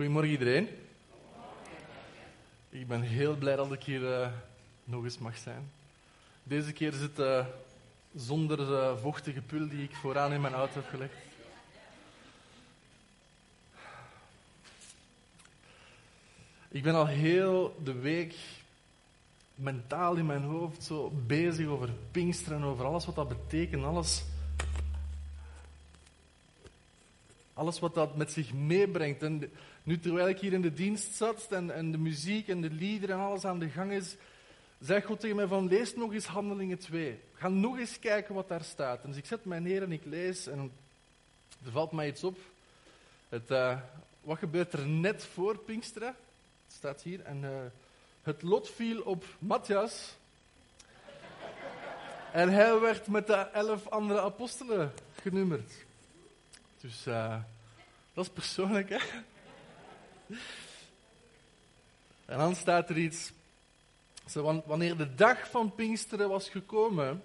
Goedemorgen iedereen. Ik ben heel blij dat ik hier uh, nog eens mag zijn. Deze keer zit uh, zonder de vochtige pul die ik vooraan in mijn auto heb gelegd. Ik ben al heel de week mentaal in mijn hoofd zo bezig over Pinksteren, over alles wat dat betekent, alles Alles wat dat met zich meebrengt. En nu terwijl ik hier in de dienst zat en, en de muziek en de liederen en alles aan de gang is, zei God tegen mij van lees nog eens Handelingen 2. Ga nog eens kijken wat daar staat. Dus ik zet mij neer en ik lees en er valt mij iets op. Het, uh, wat gebeurt er net voor Pinksteren? Het staat hier. En uh, het lot viel op Matthias. en hij werd met de elf andere apostelen genummerd. Dus uh, dat is persoonlijk, hè? En dan staat er iets. wanneer de dag van Pinksteren was gekomen,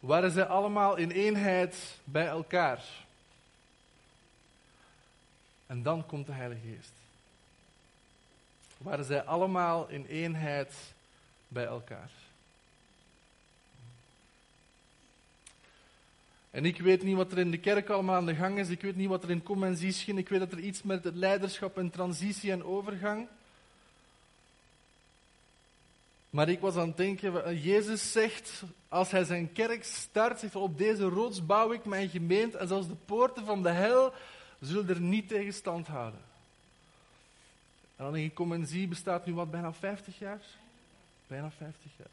waren zij allemaal in eenheid bij elkaar. En dan komt de Heilige Geest. Waren zij allemaal in eenheid bij elkaar. En ik weet niet wat er in de kerk allemaal aan de gang is. Ik weet niet wat er in conventie Ik weet dat er iets met het leiderschap en transitie en overgang. Maar ik was aan het denken, Jezus zegt, als hij zijn kerk start, zegt op deze rots bouw ik mijn gemeente en zelfs de poorten van de hel zullen er niet tegen stand houden. En dan denk ik, bestaat nu wat, bijna 50 jaar? Bijna 50 jaar.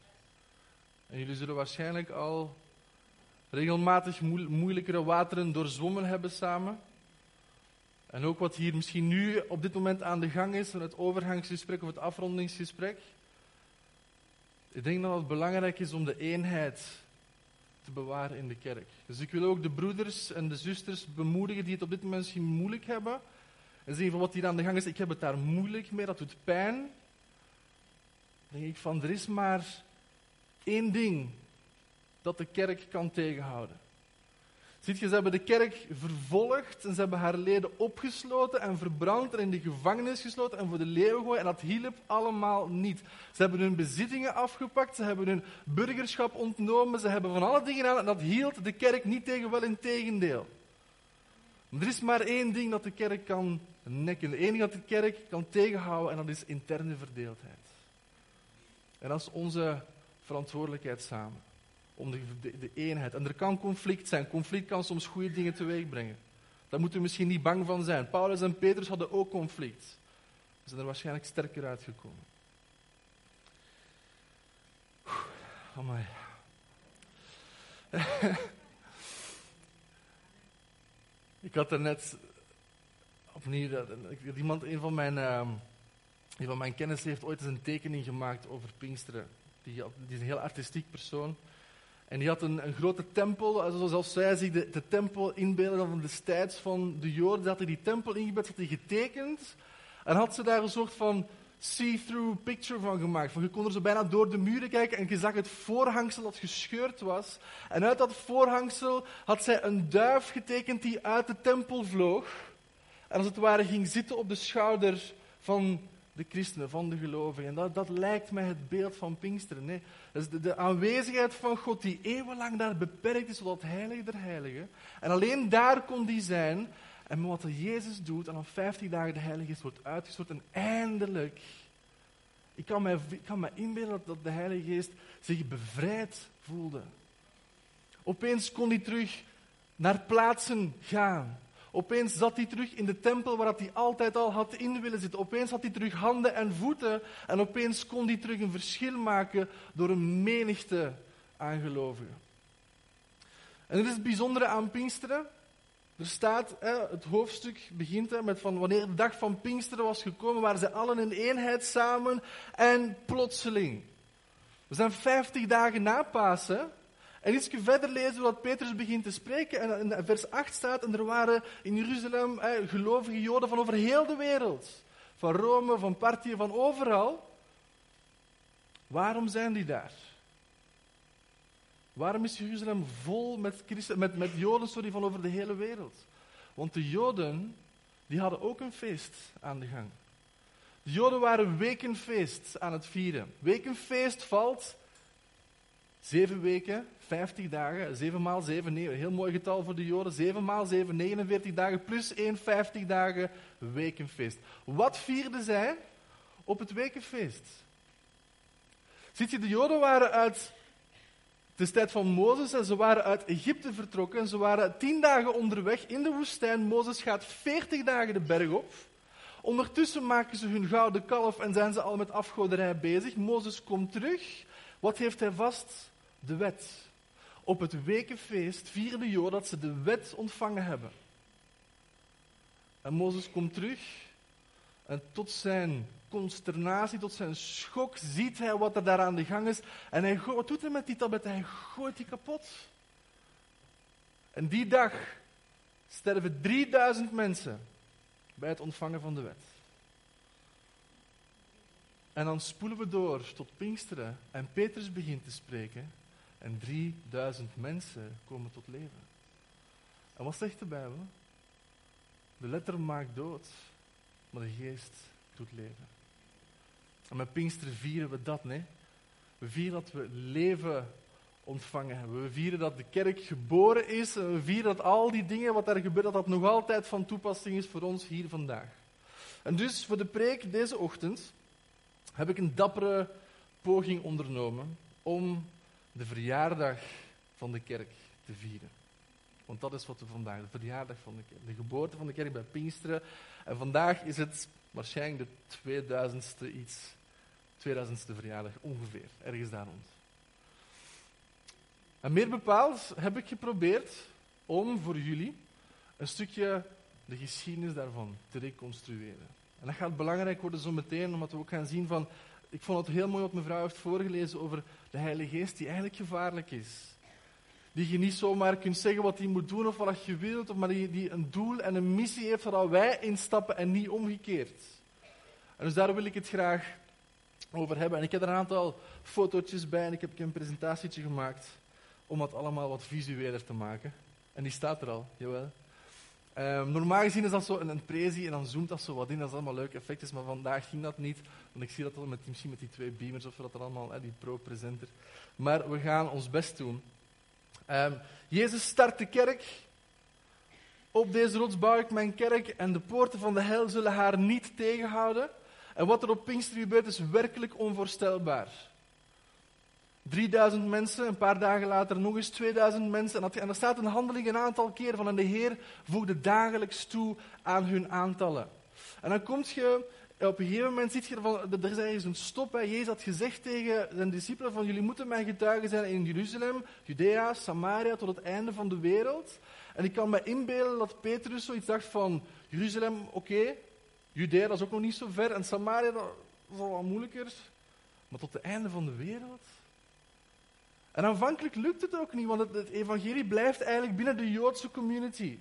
En jullie zullen waarschijnlijk al regelmatig moeilijkere wateren doorzwommen hebben samen. En ook wat hier misschien nu op dit moment aan de gang is, het overgangsgesprek of het afrondingsgesprek. Ik denk dat het belangrijk is om de eenheid te bewaren in de kerk. Dus ik wil ook de broeders en de zusters bemoedigen die het op dit moment misschien moeilijk hebben. En zeggen van wat hier aan de gang is, ik heb het daar moeilijk mee, dat doet pijn. Dan denk ik van, er is maar één ding dat de kerk kan tegenhouden. Ziet je, ze hebben de kerk vervolgd en ze hebben haar leden opgesloten en verbrand en in de gevangenis gesloten en voor de leeuwen gegooid. En dat hielp allemaal niet. Ze hebben hun bezittingen afgepakt, ze hebben hun burgerschap ontnomen, ze hebben van alle dingen gedaan en dat hield de kerk niet tegen, wel in tegendeel. er is maar één ding dat de kerk kan nekken. Het enige dat de kerk kan tegenhouden en dat is interne verdeeldheid. En dat is onze verantwoordelijkheid samen om de, de, eenheid. En er kan conflict zijn. Conflict kan soms goede dingen teweeg brengen. Daar moeten we misschien niet bang van zijn. Paulus en Petrus hadden ook conflict. Ze zijn er waarschijnlijk sterker uitgekomen. Amai. ik had er net opnieuw, iemand, een van mijn, uh, een van mijn kennissen heeft ooit eens een tekening gemaakt over Pinksteren. Die is een heel artistiek persoon. En die had een, een grote tempel, zoals zij zich de, de tempel inbeelden van destijds van de Joden. Had hij die tempel ingebed, had hij getekend. En had ze daar een soort van see-through picture van gemaakt. Van je kon er zo bijna door de muren kijken en je zag het voorhangsel dat gescheurd was. En uit dat voorhangsel had zij een duif getekend die uit de tempel vloog. En als het ware ging zitten op de schouder van de christenen, van de gelovigen. En dat, dat lijkt mij het beeld van Pinksteren. Nee, dat de, aanwezigheid van God die eeuwenlang daar beperkt is tot heilige der heiligen. En alleen daar kon die zijn. En wat Jezus doet, en op 50 dagen de Heilige Geest wordt uitgestort en eindelijk... Ik kan me, ik kan me inbeelden dat de Heilige Geest zich bevrijd voelde. Opeens kon hij terug naar plaatsen gaan Opeens zat hij terug in de tempel waar hij altijd al had in willen zitten. Opeens had hij terug handen en voeten. En opeens kon hij terug een verschil maken door een menigte aangelovigen. En het is het bijzondere aan Pinksteren. Er staat, het hoofdstuk begint met van wanneer de dag van Pinksteren was gekomen, waren ze allen in eenheid samen en plotseling. We zijn vijftig dagen na Pasen en iets verder lezen we dat Petrus begint te spreken. En in vers 8 staat, en er waren in Jeruzalem gelovige Joden van over heel de wereld. Van Rome, van Partië, van overal. Waarom zijn die daar? Waarom is Jeruzalem vol met, Christen, met, met Joden sorry, van over de hele wereld? Want de Joden die hadden ook een feest aan de gang. De Joden waren wekenfeest aan het vieren. Wekenfeest valt zeven weken, vijftig dagen, zeven maal zeven, heel mooi getal voor de Joden. Zeven maal zeven, 49 dagen, plus één, vijftig dagen wekenfeest. Wat vierden zij op het wekenfeest? Ziet je, de Joden waren uit de tijd van Mozes en ze waren uit Egypte vertrokken. Ze waren tien dagen onderweg in de woestijn. Mozes gaat veertig dagen de berg op. Ondertussen maken ze hun gouden kalf en zijn ze al met afgoderij bezig. Mozes komt terug. Wat heeft hij vast? De wet. Op het wekenfeest vieren de Joden dat ze de wet ontvangen hebben. En Mozes komt terug en tot zijn consternatie, tot zijn schok, ziet hij wat er daar aan de gang is. En hij, wat doet hij met die tablet? Hij gooit die kapot. En die dag sterven 3000 mensen bij het ontvangen van de wet. En dan spoelen we door tot Pinksteren en Petrus begint te spreken en 3000 mensen komen tot leven. En wat zegt de Bijbel? De letter maakt dood, maar de geest doet leven. En met Pinksteren vieren we dat, nee? We vieren dat we leven ontvangen hebben. We vieren dat de kerk geboren is. En we vieren dat al die dingen wat er gebeurt, dat dat nog altijd van toepassing is voor ons hier vandaag. En dus voor de preek deze ochtend heb ik een dappere poging ondernomen om de verjaardag van de kerk te vieren. Want dat is wat we vandaag, de verjaardag van de kerk, de geboorte van de kerk bij Pinksteren. En vandaag is het waarschijnlijk de 2000ste iets, 2000ste verjaardag ongeveer, ergens daar rond. En meer bepaald heb ik geprobeerd om voor jullie een stukje de geschiedenis daarvan te reconstrueren. En dat gaat belangrijk worden zo meteen, omdat we ook gaan zien van... Ik vond het heel mooi wat mevrouw heeft voorgelezen over de Heilige Geest, die eigenlijk gevaarlijk is. Die je niet zomaar kunt zeggen wat hij moet doen of wat je wilt, maar die, die een doel en een missie heeft waar wij instappen en niet omgekeerd. En dus daar wil ik het graag over hebben. En ik heb er een aantal fotootjes bij en ik heb een presentatietje gemaakt om het allemaal wat visueler te maken. En die staat er al, jawel. Um, normaal gezien is dat zo een, een prezi en dan zoomt dat zo wat in. Dat is allemaal leuke effecten, maar vandaag ging dat niet. Want ik zie dat al met, misschien met die twee beamers of dat er allemaal, die pro-presenter. Maar we gaan ons best doen. Um, Jezus start de kerk. Op deze rots bouw ik mijn kerk en de poorten van de hel zullen haar niet tegenhouden. En wat er op Pinkster gebeurt is werkelijk onvoorstelbaar. 3000 mensen, een paar dagen later nog eens 2000 mensen. En, er staat een handeling een aantal keer van en de Heer voegde dagelijks toe aan hun aantallen. En dan kom je, op een gegeven moment ziet je van, er is ergens een stop. Hè. Jezus had gezegd tegen zijn discipelen van jullie moeten mijn getuigen zijn in Jeruzalem, Judea, Samaria, tot het einde van de wereld. En ik kan me inbeelden dat Petrus zoiets dacht van Jeruzalem, oké, Judea dat is ook nog niet zo ver en Samaria dat is al wat moeilijker. Maar tot het einde van de wereld? En aanvankelijk lukt het ook niet, want het, evangelie blijft eigenlijk binnen de Joodse community.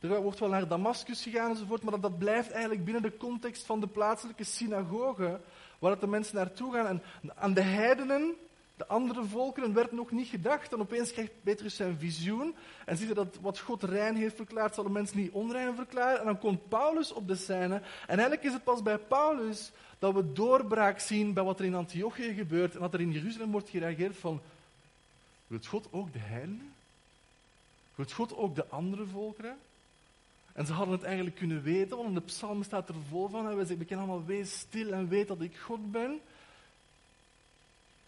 Er wordt wel naar Damascus gegaan enzovoort, maar dat, dat blijft eigenlijk binnen de context van de plaatselijke synagoge, waar de mensen naartoe gaan. En aan de heidenen, de andere volkeren, werd nog niet gedacht. En opeens krijgt Petrus zijn visioen en ziet hij dat wat God rein heeft verklaard, zal de mensen niet onrein verklaren. En dan komt Paulus op de scène. En eigenlijk is het pas bij Paulus dat we doorbraak zien bij wat er in Antiochië gebeurt en dat er in Jeruzalem wordt gereageerd van Wilt God ook de heidenen? Wilt God ook de andere volkeren? En ze hadden het eigenlijk kunnen weten, want in de psalm staat er vol van. En wij zeggen, kennen allemaal, wees stil en weet dat ik God ben.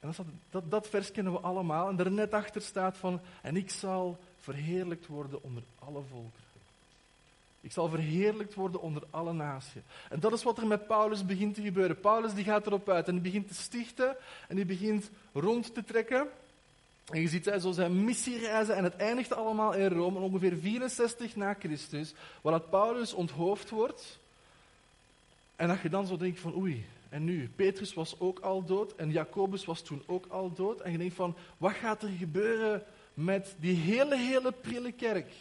En dat, dat, dat vers kennen we allemaal. En er net achter staat van, en ik zal verheerlijkt worden onder alle volkeren. Ik zal verheerlijkt worden onder alle naties. En dat is wat er met Paulus begint te gebeuren. Paulus die gaat erop uit en die begint te stichten en die begint rond te trekken. En je ziet zo zijn missiereizen en het eindigt allemaal in Rome, ongeveer 64 na Christus, waar dat Paulus onthoofd wordt. En dat je dan zo denkt van oei, en nu? Petrus was ook al dood en Jacobus was toen ook al dood. En je denkt van, wat gaat er gebeuren met die hele, hele prille kerk?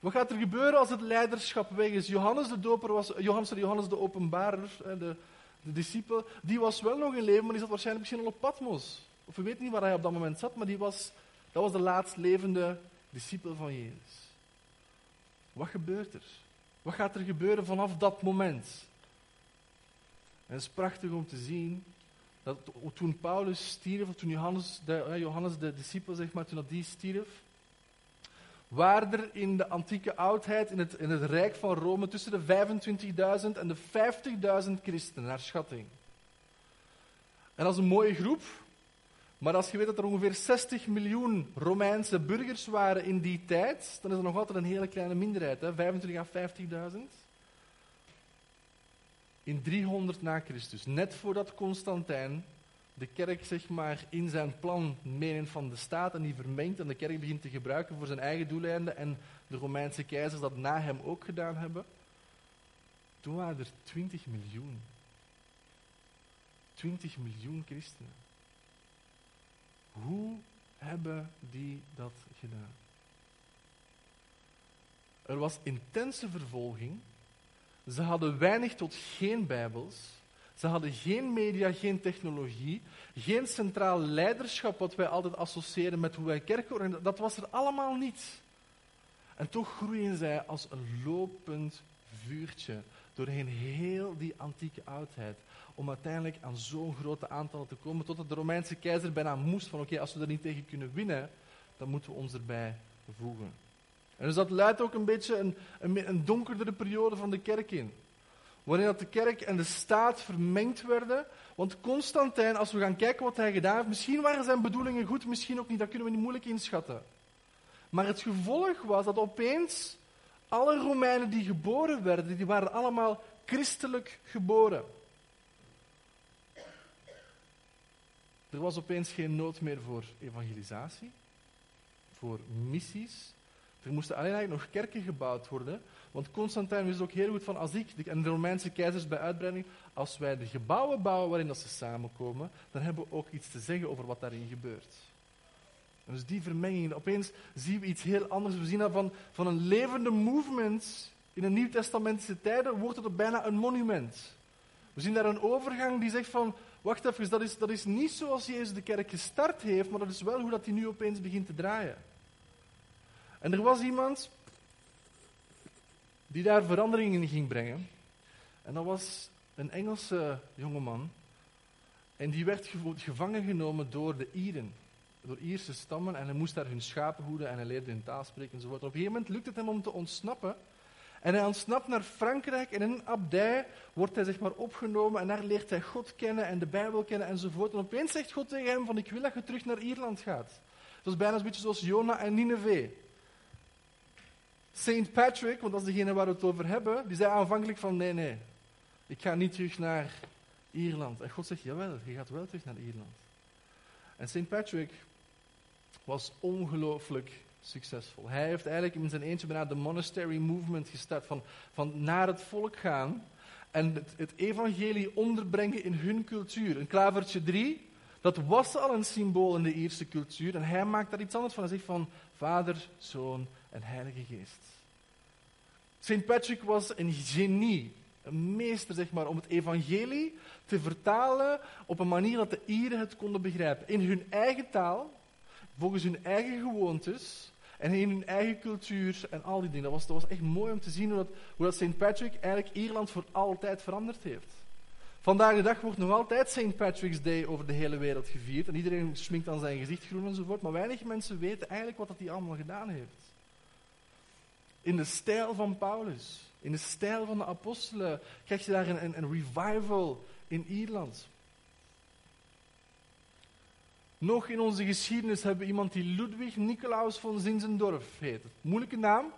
Wat gaat er gebeuren als het leiderschap weg is? Johannes de Doper was, Johannes, Johannes de Openbarer, de, de discipel, die was wel nog in leven, maar die zat waarschijnlijk misschien al op Patmos. Of we weten niet waar hij op dat moment zat, maar die was, dat was de laatst levende discipel van Jezus. Wat gebeurt er? Wat gaat er gebeuren vanaf dat moment? En het is prachtig om te zien dat toen Paulus stierf, of toen Johannes de, Johannes de discipel, zeg maar, toen dat die stierf, waren er in de antieke oudheid, in het, in het Rijk van Rome, tussen de 25.000 en de 50.000 christenen, naar schatting. En is een mooie groep, maar als je weet dat er ongeveer 60 miljoen Romeinse burgers waren in die tijd, dan is er nog altijd een hele kleine minderheid, hè? 25 à 50.000. In 300 na Christus, net voordat Constantijn de kerk zeg maar, in zijn plan meeneemt van de staat en die vermengt en de kerk begint te gebruiken voor zijn eigen doeleinden en de Romeinse keizers dat na hem ook gedaan hebben, toen waren er 20 miljoen. 20 miljoen christenen. Hoe hebben die dat gedaan? Er was intense vervolging. Ze hadden weinig tot geen Bijbels. Ze hadden geen media, geen technologie, geen centraal leiderschap, wat wij altijd associëren met hoe wij kerken Dat was er allemaal niet. En toch groeien zij als een lopend vuurtje doorheen heel die antieke oudheid. Om uiteindelijk aan zo'n grote aantallen te komen, totdat de Romeinse keizer bijna moest van oké, als we er niet tegen kunnen winnen, dan moeten we ons erbij voegen. En dus dat leidt ook een beetje een, een, een donkerdere periode van de kerk in waarin dat de kerk en de staat vermengd werden. Want Constantijn, als we gaan kijken wat hij gedaan heeft, misschien waren zijn bedoelingen goed, misschien ook niet, dat kunnen we niet moeilijk inschatten. Maar het gevolg was dat opeens alle Romeinen die geboren werden, die waren allemaal christelijk geboren. Er was opeens geen nood meer voor evangelisatie, voor missies. Er moesten alleen eigenlijk nog kerken gebouwd worden, want Constantijn wist ook heel goed van als ik en de Romeinse keizers bij uitbreiding, als wij de gebouwen bouwen waarin dat ze samenkomen, dan hebben we ook iets te zeggen over wat daarin gebeurt. En dus die vermenging, opeens zien we iets heel anders. We zien dat van, van een levende movement in de Nieuw-Testamentische tijden wordt het bijna een monument. We zien daar een overgang die zegt van, wacht even, dat is, niet zoals Jezus de kerk gestart heeft, maar dat is wel hoe dat die nu opeens begint te draaien. En er was iemand die daar veranderingen in ging brengen. En dat was een Engelse jongeman. En die werd gevangen genomen door de Ieren, door Ierse stammen. En hij moest daar hun schapen hoeden en hij leerde hun taal spreken enzovoort. Op een gegeven moment lukt het hem om te ontsnappen. En hij ontsnapt naar Frankrijk en in een abdij wordt hij zeg maar opgenomen en daar leert hij God kennen en de Bijbel kennen enzovoort. En opeens zegt God tegen hem van ik wil dat je terug naar Ierland gaat. Dat is bijna een beetje zoals Jona en Nineveh. Saint Patrick, want dat is degene waar we het over hebben, die zei aanvankelijk van nee, nee, ik ga niet terug naar Ierland. En God zegt, jawel, je gaat wel terug naar Ierland. En Saint Patrick was ongelooflijk succesvol. Hij heeft eigenlijk in zijn eentje bijna de monastery movement gestart, van, van naar het volk gaan en het, het evangelie onderbrengen in hun cultuur. Een klavertje 3, dat was al een symbool in de Ierse cultuur en hij maakt daar iets anders van. Hij zegt van vader, zoon en Heilige Geest. St. Patrick was een genie, een meester zeg maar, om het evangelie te vertalen op een manier dat de Ieren het konden begrijpen. In hun eigen taal, volgens hun eigen gewoontes en in hun eigen cultuur en al die dingen. Dat was, dat was echt mooi om te zien hoe dat, hoe dat St. Patrick eigenlijk Ierland voor altijd veranderd heeft. Vandaag de dag wordt nog altijd St. Patrick's Day over de hele wereld gevierd. En iedereen sminkt aan zijn gezicht groen enzovoort. Maar weinig mensen weten eigenlijk wat hij allemaal gedaan heeft in de stijl van Paulus, in de stijl van de apostelen, krijg je daar een, een, revival in Ierland. Nog in onze geschiedenis hebben we iemand die Ludwig Nicolaus von Zinzendorf heet. Moeilijke naam,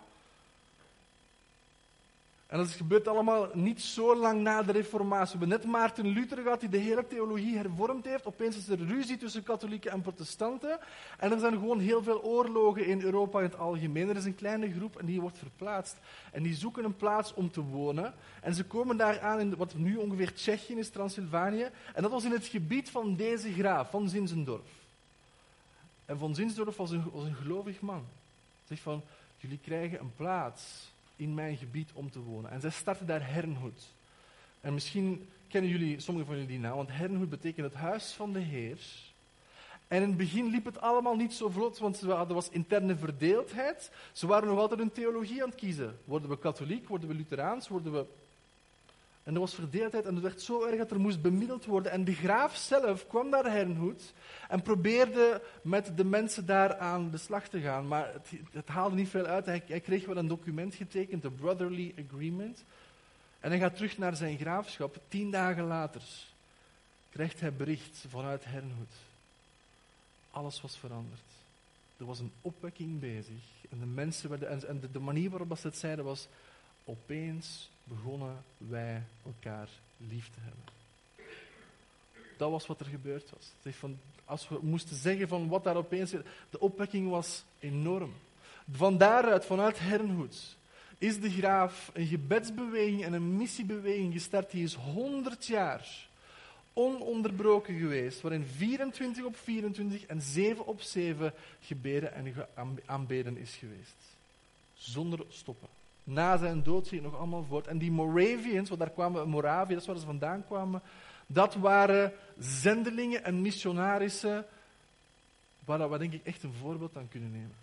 en dat gebeurt allemaal niet zo lang na de Reformatie. We hebben net Maarten Luther gehad die de hele theologie hervormd heeft. Opeens is er ruzie tussen katholieken en protestanten. En er zijn gewoon heel veel oorlogen in Europa in het algemeen. Er is een kleine groep en die wordt verplaatst. En die zoeken een plaats om te wonen. En ze komen daar aan in wat nu ongeveer Tsjechië is, Transylvanië. En dat was in het gebied van deze graaf, van Zinzendorf. En van Zinzendorf was een, was een gelovig man. Zegt van, jullie krijgen een plaats in mijn gebied om te wonen. En zij starten daar Hernhoed. En misschien kennen jullie, sommigen van jullie die naam, want Hernhoed betekent het huis van de Heer. En in het begin liep het allemaal niet zo vlot, want er was interne verdeeldheid. Ze waren nog altijd een theologie aan het kiezen. Worden we katholiek, worden we lutheraans, worden we... En er was verdeeldheid en het werd zo erg dat er moest bemiddeld worden. En de graaf zelf kwam naar Herrenhoed en probeerde met de mensen daar aan de slag te gaan. Maar het, het haalde niet veel uit. Hij, kreeg wel een document getekend, de Brotherly Agreement. En hij gaat terug naar zijn graafschap. Tien dagen later krijgt hij bericht vanuit Herrenhoed. Alles was veranderd. Er was een opwekking bezig. En de mensen werden, en de, de manier waarop ze het zeiden was, opeens begonnen wij elkaar lief te hebben. Dat was wat er gebeurd was. Van, als we moesten zeggen van wat daar opeens... De opwekking was enorm. Van daaruit, vanuit Herrenhoed, is de graaf een gebedsbeweging en een missiebeweging gestart. Die is 100 jaar ononderbroken geweest, waarin 24 op 24 en 7 op 7 gebeden en aanbeden is geweest. Zonder stoppen. Na zijn dood je nog allemaal voort. En die Moravians, want daar kwamen Moravië, dat is waar ze vandaan kwamen, dat waren zendelingen en missionarissen waar we denk ik echt een voorbeeld aan kunnen nemen.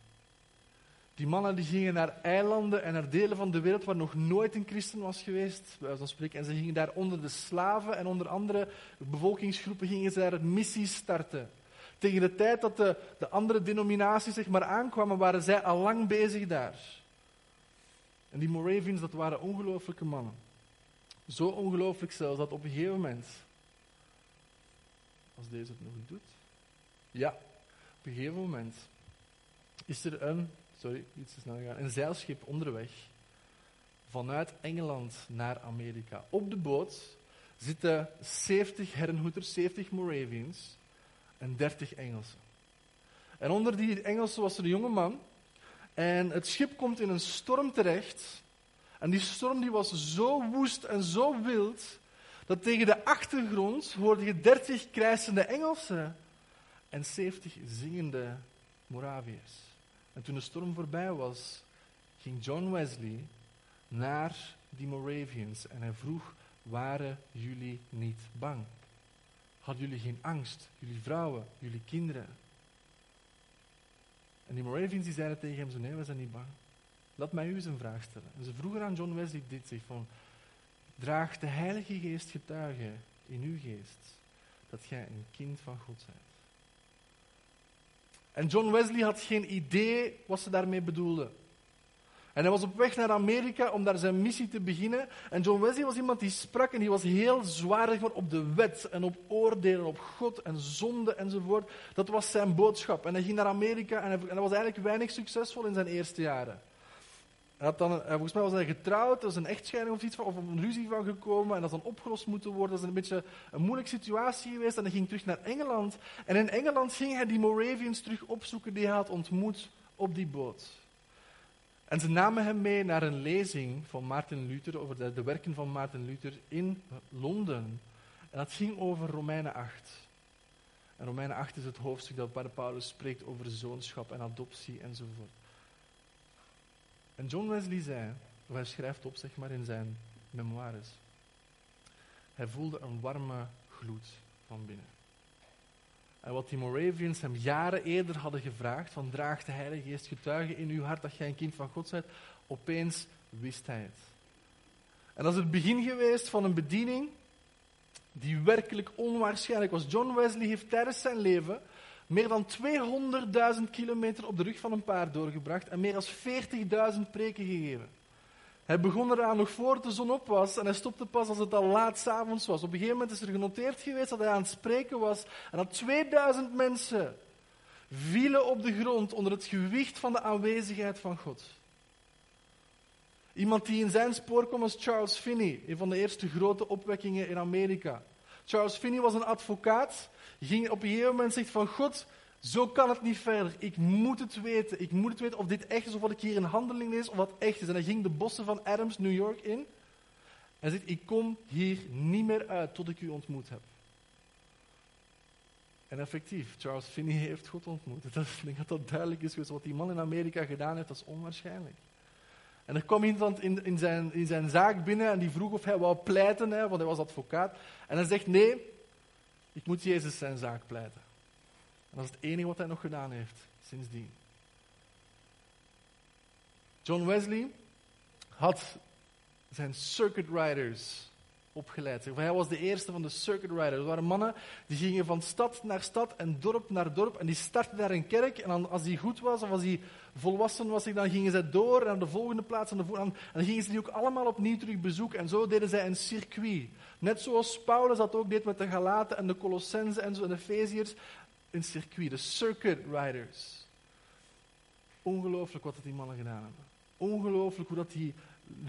Die mannen die gingen naar eilanden en naar delen van de wereld waar nog nooit een christen was geweest, bij van spreken. En ze gingen daar onder de slaven en onder andere bevolkingsgroepen gingen ze daar missies starten. Tegen de tijd dat de, de andere denominaties zeg maar aankwamen, waren zij al lang bezig daar. En die Moravians, dat waren ongelooflijke mannen. Zo ongelooflijk zelfs dat op een gegeven moment, als deze het nog doet, ja, op een gegeven moment is er een sorry, iets te snel gaan, een zeilschip onderweg vanuit Engeland naar Amerika. Op de boot zitten 70 Herrenhoeders, 70 Moravians en 30 Engelsen. En onder die Engelsen was er een jonge man. En het schip komt in een storm terecht. En die storm die was zo woest en zo wild, dat tegen de achtergrond hoorde je 30 krijsende Engelsen en 70 zingende Moraviërs. En toen de storm voorbij was, ging John Wesley naar die Moravians en hij vroeg, waren jullie niet bang? Hadden jullie geen angst? Jullie vrouwen, jullie kinderen? En die Moravians die zeiden tegen hem zo, nee, we zijn niet bang. Laat mij u eens een vraag stellen. En ze vroegen aan John Wesley dit, zich van, draagt de Heilige Geest getuige in uw geest dat jij een kind van God bent? En John Wesley had geen idee wat ze daarmee bedoelden. En hij was op weg naar Amerika om daar zijn missie te beginnen. En John Wesley was iemand die sprak en die was heel zwaar op de wet en op oordelen, op God en zonde enzovoort. Dat was zijn boodschap. En hij ging naar Amerika en hij, en was eigenlijk weinig succesvol in zijn eerste jaren. Hij dan, eh, volgens mij was hij getrouwd, er is een echtscheiding of iets van, of een ruzie van gekomen en dat dan opgelost moeten worden. Dat is een beetje een moeilijke situatie geweest en hij ging terug naar Engeland. En in Engeland ging hij die Moravians terug opzoeken die hij had ontmoet op die boot. En ze namen hem mee naar een lezing van Maarten Luther, over de, werken van Maarten Luther in Londen. En dat ging over Romeinen 8. En Romeinen 8 is het hoofdstuk dat Paulus spreekt over zoonschap en adoptie enzovoort. En John Wesley zei, of hij schrijft op zeg maar in zijn memoires, hij voelde een warme gloed van binnen. En wat die Moravians hem jaren eerder hadden gevraagd, van draag de Heilige Geest getuige in uw hart dat jij een kind van God bent, opeens wist hij het. En dat is het begin geweest van een bediening die werkelijk onwaarschijnlijk was. John Wesley heeft tijdens zijn leven meer dan 200.000 kilometer op de rug van een paard doorgebracht en meer dan 40.000 preken gegeven. Hij begon eraan nog voor de zon op was en hij stopte pas als het al laat s'avonds was. Op een gegeven moment is er genoteerd geweest dat hij aan het spreken was en dat 2000 mensen vielen op de grond onder het gewicht van de aanwezigheid van God. Iemand die in zijn spoor kwam was Charles Finney, een van de eerste grote opwekkingen in Amerika. Charles Finney was een advocaat ging op een gegeven moment zegt van God, zo kan het niet verder. Ik moet het weten. Ik moet het weten of dit echt is of wat ik hier in handeling lees of wat echt is. En hij ging de bossen van Adams, New York in. En zegt, ik kom hier niet meer uit tot ik u ontmoet heb. En effectief, Charles Finney heeft God ontmoet. Dat, ik denk dat dat duidelijk is geweest. Wat die man in Amerika gedaan heeft, dat is onwaarschijnlijk. En er kwam iemand in, in, zijn, in zijn zaak binnen en die vroeg of hij wou pleiten, hè, want hij was advocaat. En hij zegt, nee, ik moet Jezus zijn zaak pleiten. En dat is het enige wat hij nog gedaan heeft sindsdien. John Wesley had zijn circuit riders opgeleid. Hij was de eerste van de circuit riders. Dat waren mannen die gingen van stad naar stad en dorp naar dorp en die startten daar een kerk. En als die goed was of als die volwassen was, dan gingen ze door naar de volgende plaats. En, de en dan gingen ze die ook allemaal opnieuw terug bezoeken. En zo deden zij een circuit. Net zoals Paulus dat ook deed met de Galaten en de Colossensen en de Efeziërs. Een circuit, de circuit riders. Ongelooflijk wat die mannen gedaan hebben. Ongelooflijk hoe dat die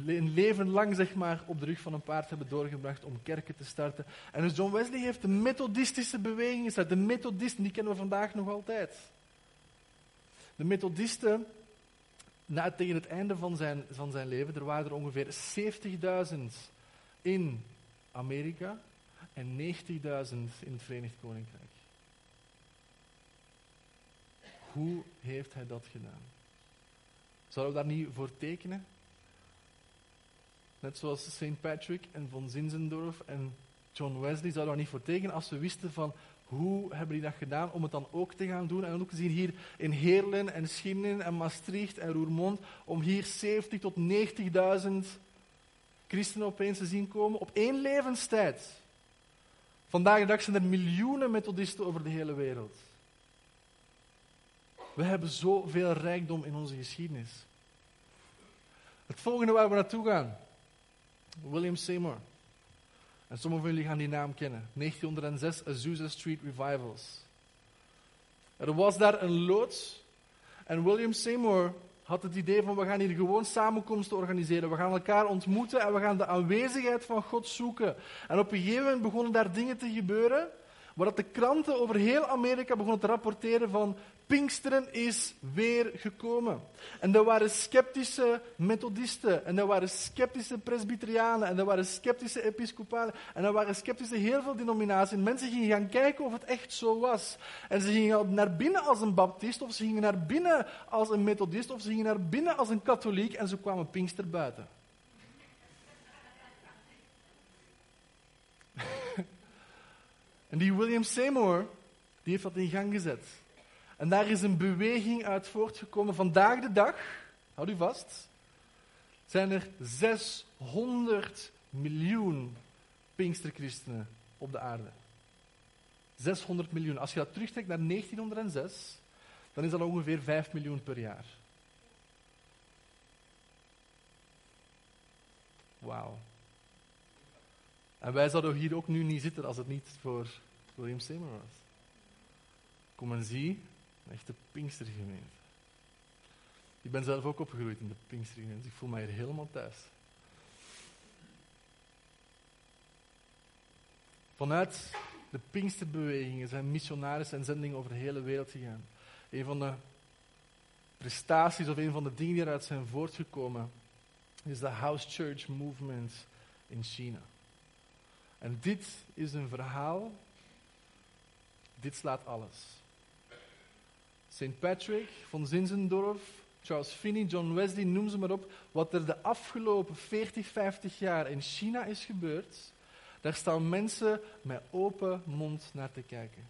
een leven lang zeg maar, op de rug van een paard hebben doorgebracht om kerken te starten. En dus John Wesley heeft de methodistische beweging gestart. De methodisten, die kennen we vandaag nog altijd. De methodisten, na, tegen het einde van zijn, van zijn leven, er waren er ongeveer 70.000 in Amerika en 90.000 in het Verenigd Koninkrijk. Hoe heeft hij dat gedaan? Zouden we daar niet voor tekenen? Net zoals St. Patrick en von Zinzendorf en John Wesley zouden we niet voor tekenen als we wisten van hoe hebben die dat gedaan om het dan ook te gaan doen. En ook zien hier in Heerlen en Schinnen en Maastricht en Roermond om hier 70 tot 90.000 christenen opeens te zien komen op één levenstijd. Vandaag de dag zijn er miljoenen methodisten over de hele wereld. We hebben zoveel rijkdom in onze geschiedenis. Het volgende waar we naartoe gaan. William Seymour. En sommigen van jullie gaan die naam kennen. 1906 Azusa Street Revivals. Er was daar een loods. En William Seymour had het idee van we gaan hier gewoon samenkomsten organiseren. We gaan elkaar ontmoeten en we gaan de aanwezigheid van God zoeken. En op een gegeven moment begonnen daar dingen te gebeuren. Waar dat de kranten over heel Amerika begonnen te rapporteren van Pinksteren is weer gekomen. En er waren sceptische methodisten, en er waren sceptische presbyterianen, en er waren sceptische episcopalen, en er waren sceptische heel veel denominaties. mensen gingen gaan kijken of het echt zo was. En ze gingen naar binnen als een baptist, of ze gingen naar binnen als een methodist, of ze gingen naar binnen als een katholiek, en zo kwamen Pinkster buiten. En die William Seymour, die heeft dat in gang gezet. En daar is een beweging uit voortgekomen. Vandaag de dag, houd u vast, zijn er 600 miljoen Pinksterchristenen op de aarde. 600 miljoen. Als je dat terugtrekt naar 1906, dan is dat ongeveer 5 miljoen per jaar. Wauw. En wij zouden hier ook nu niet zitten als het niet voor William Seymour was. Kom en zie een echte Pinkstergemeente. Ik ben zelf ook opgegroeid in de Pinkstergemeente. Ik voel mij hier helemaal thuis. Vanuit de Pinksterbewegingen zijn missionarissen en zendingen over de hele wereld gegaan. Een van de prestaties of een van de dingen die eruit zijn voortgekomen is de House Church Movement in China. En dit is een verhaal, dit slaat alles. St. Patrick, von Zinzendorf, Charles Finney, John Wesley, noem ze maar op. Wat er de afgelopen 40, 50 jaar in China is gebeurd, daar staan mensen met open mond naar te kijken.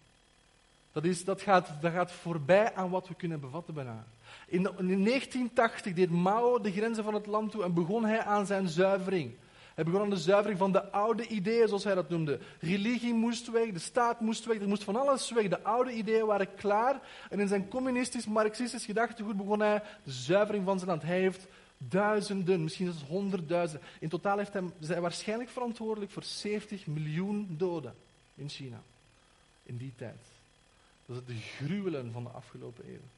Dat, is, dat, gaat, dat gaat voorbij aan wat we kunnen bevatten bijna. In, in 1980 deed Mao de grenzen van het land toe en begon hij aan zijn zuivering. Hij begon aan de zuivering van de oude ideeën, zoals hij dat noemde. Religie moest weg, de staat moest weg, er moest van alles weg. De oude ideeën waren klaar. En in zijn communistisch-marxistisch gedachtegoed begon hij de zuivering van zijn land. Hij heeft duizenden, misschien zelfs honderdduizenden. In totaal heeft hij, waarschijnlijk verantwoordelijk voor 70 miljoen doden in China. In die tijd. Dat is de gruwelen van de afgelopen eeuw.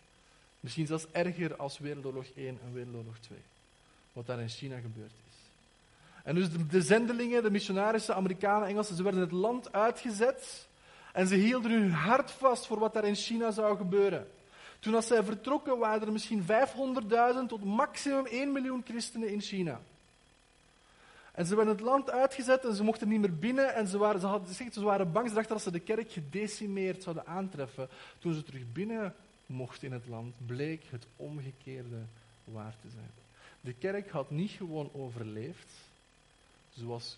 Misschien zelfs erger als Wereldoorlog 1 en Wereldoorlog 2. Wat daar in China gebeurd is. En dus de, zendelingen, de missionarissen, Amerikanen, Engelsen, ze werden het land uitgezet en ze hielden hun hart vast voor wat daar in China zou gebeuren. Toen als zij vertrokken waren er misschien 500.000 tot maximum 1 miljoen christenen in China. En ze werden het land uitgezet en ze mochten niet meer binnen. En ze waren, ze hadden, ze waren bang, ze dachten dat ze de kerk gedecimeerd zouden aantreffen. Toen ze terug binnen mochten in het land, bleek het omgekeerde waar te zijn. De kerk had niet gewoon overleefd, was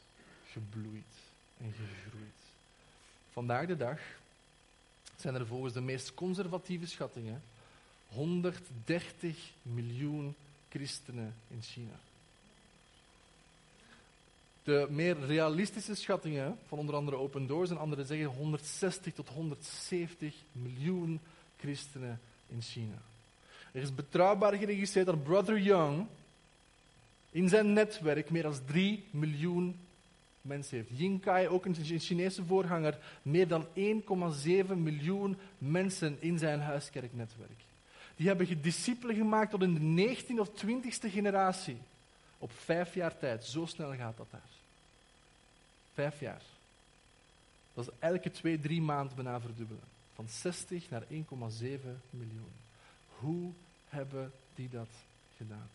gebloeid en gegroeid. Vandaag de dag zijn er volgens de meest conservatieve schattingen 130 miljoen christenen in China. De meer realistische schattingen van onder andere Open Doors en anderen zeggen 160 tot 170 miljoen christenen in China. Er is betrouwbaar geregistreerd dat Brother Young in zijn netwerk meer dan 3 miljoen mensen heeft. Ying Kai, ook een Chinese voorganger, meer dan 1,7 miljoen mensen in zijn huiskerknetwerk. Die hebben gediscipelen gemaakt tot in de 19e of 20e generatie. Op vijf jaar tijd. Zo snel gaat dat daar. Vijf jaar. Dat is elke twee, drie maanden bijna verdubbelen. Van 60 naar 1,7 miljoen. Hoe hebben die dat gedaan?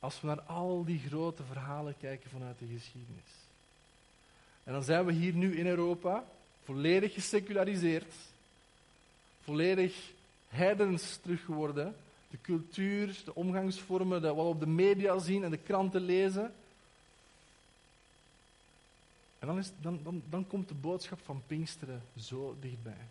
Als we naar al die grote verhalen kijken vanuit de geschiedenis. En dan zijn we hier nu in Europa, volledig geseculariseerd, volledig heidens terug geworden. De cultuur, de omgangsvormen, wat we op de media zien en de kranten lezen. En dan, is, dan, dan komt de boodschap van Pinksteren zo dichtbij.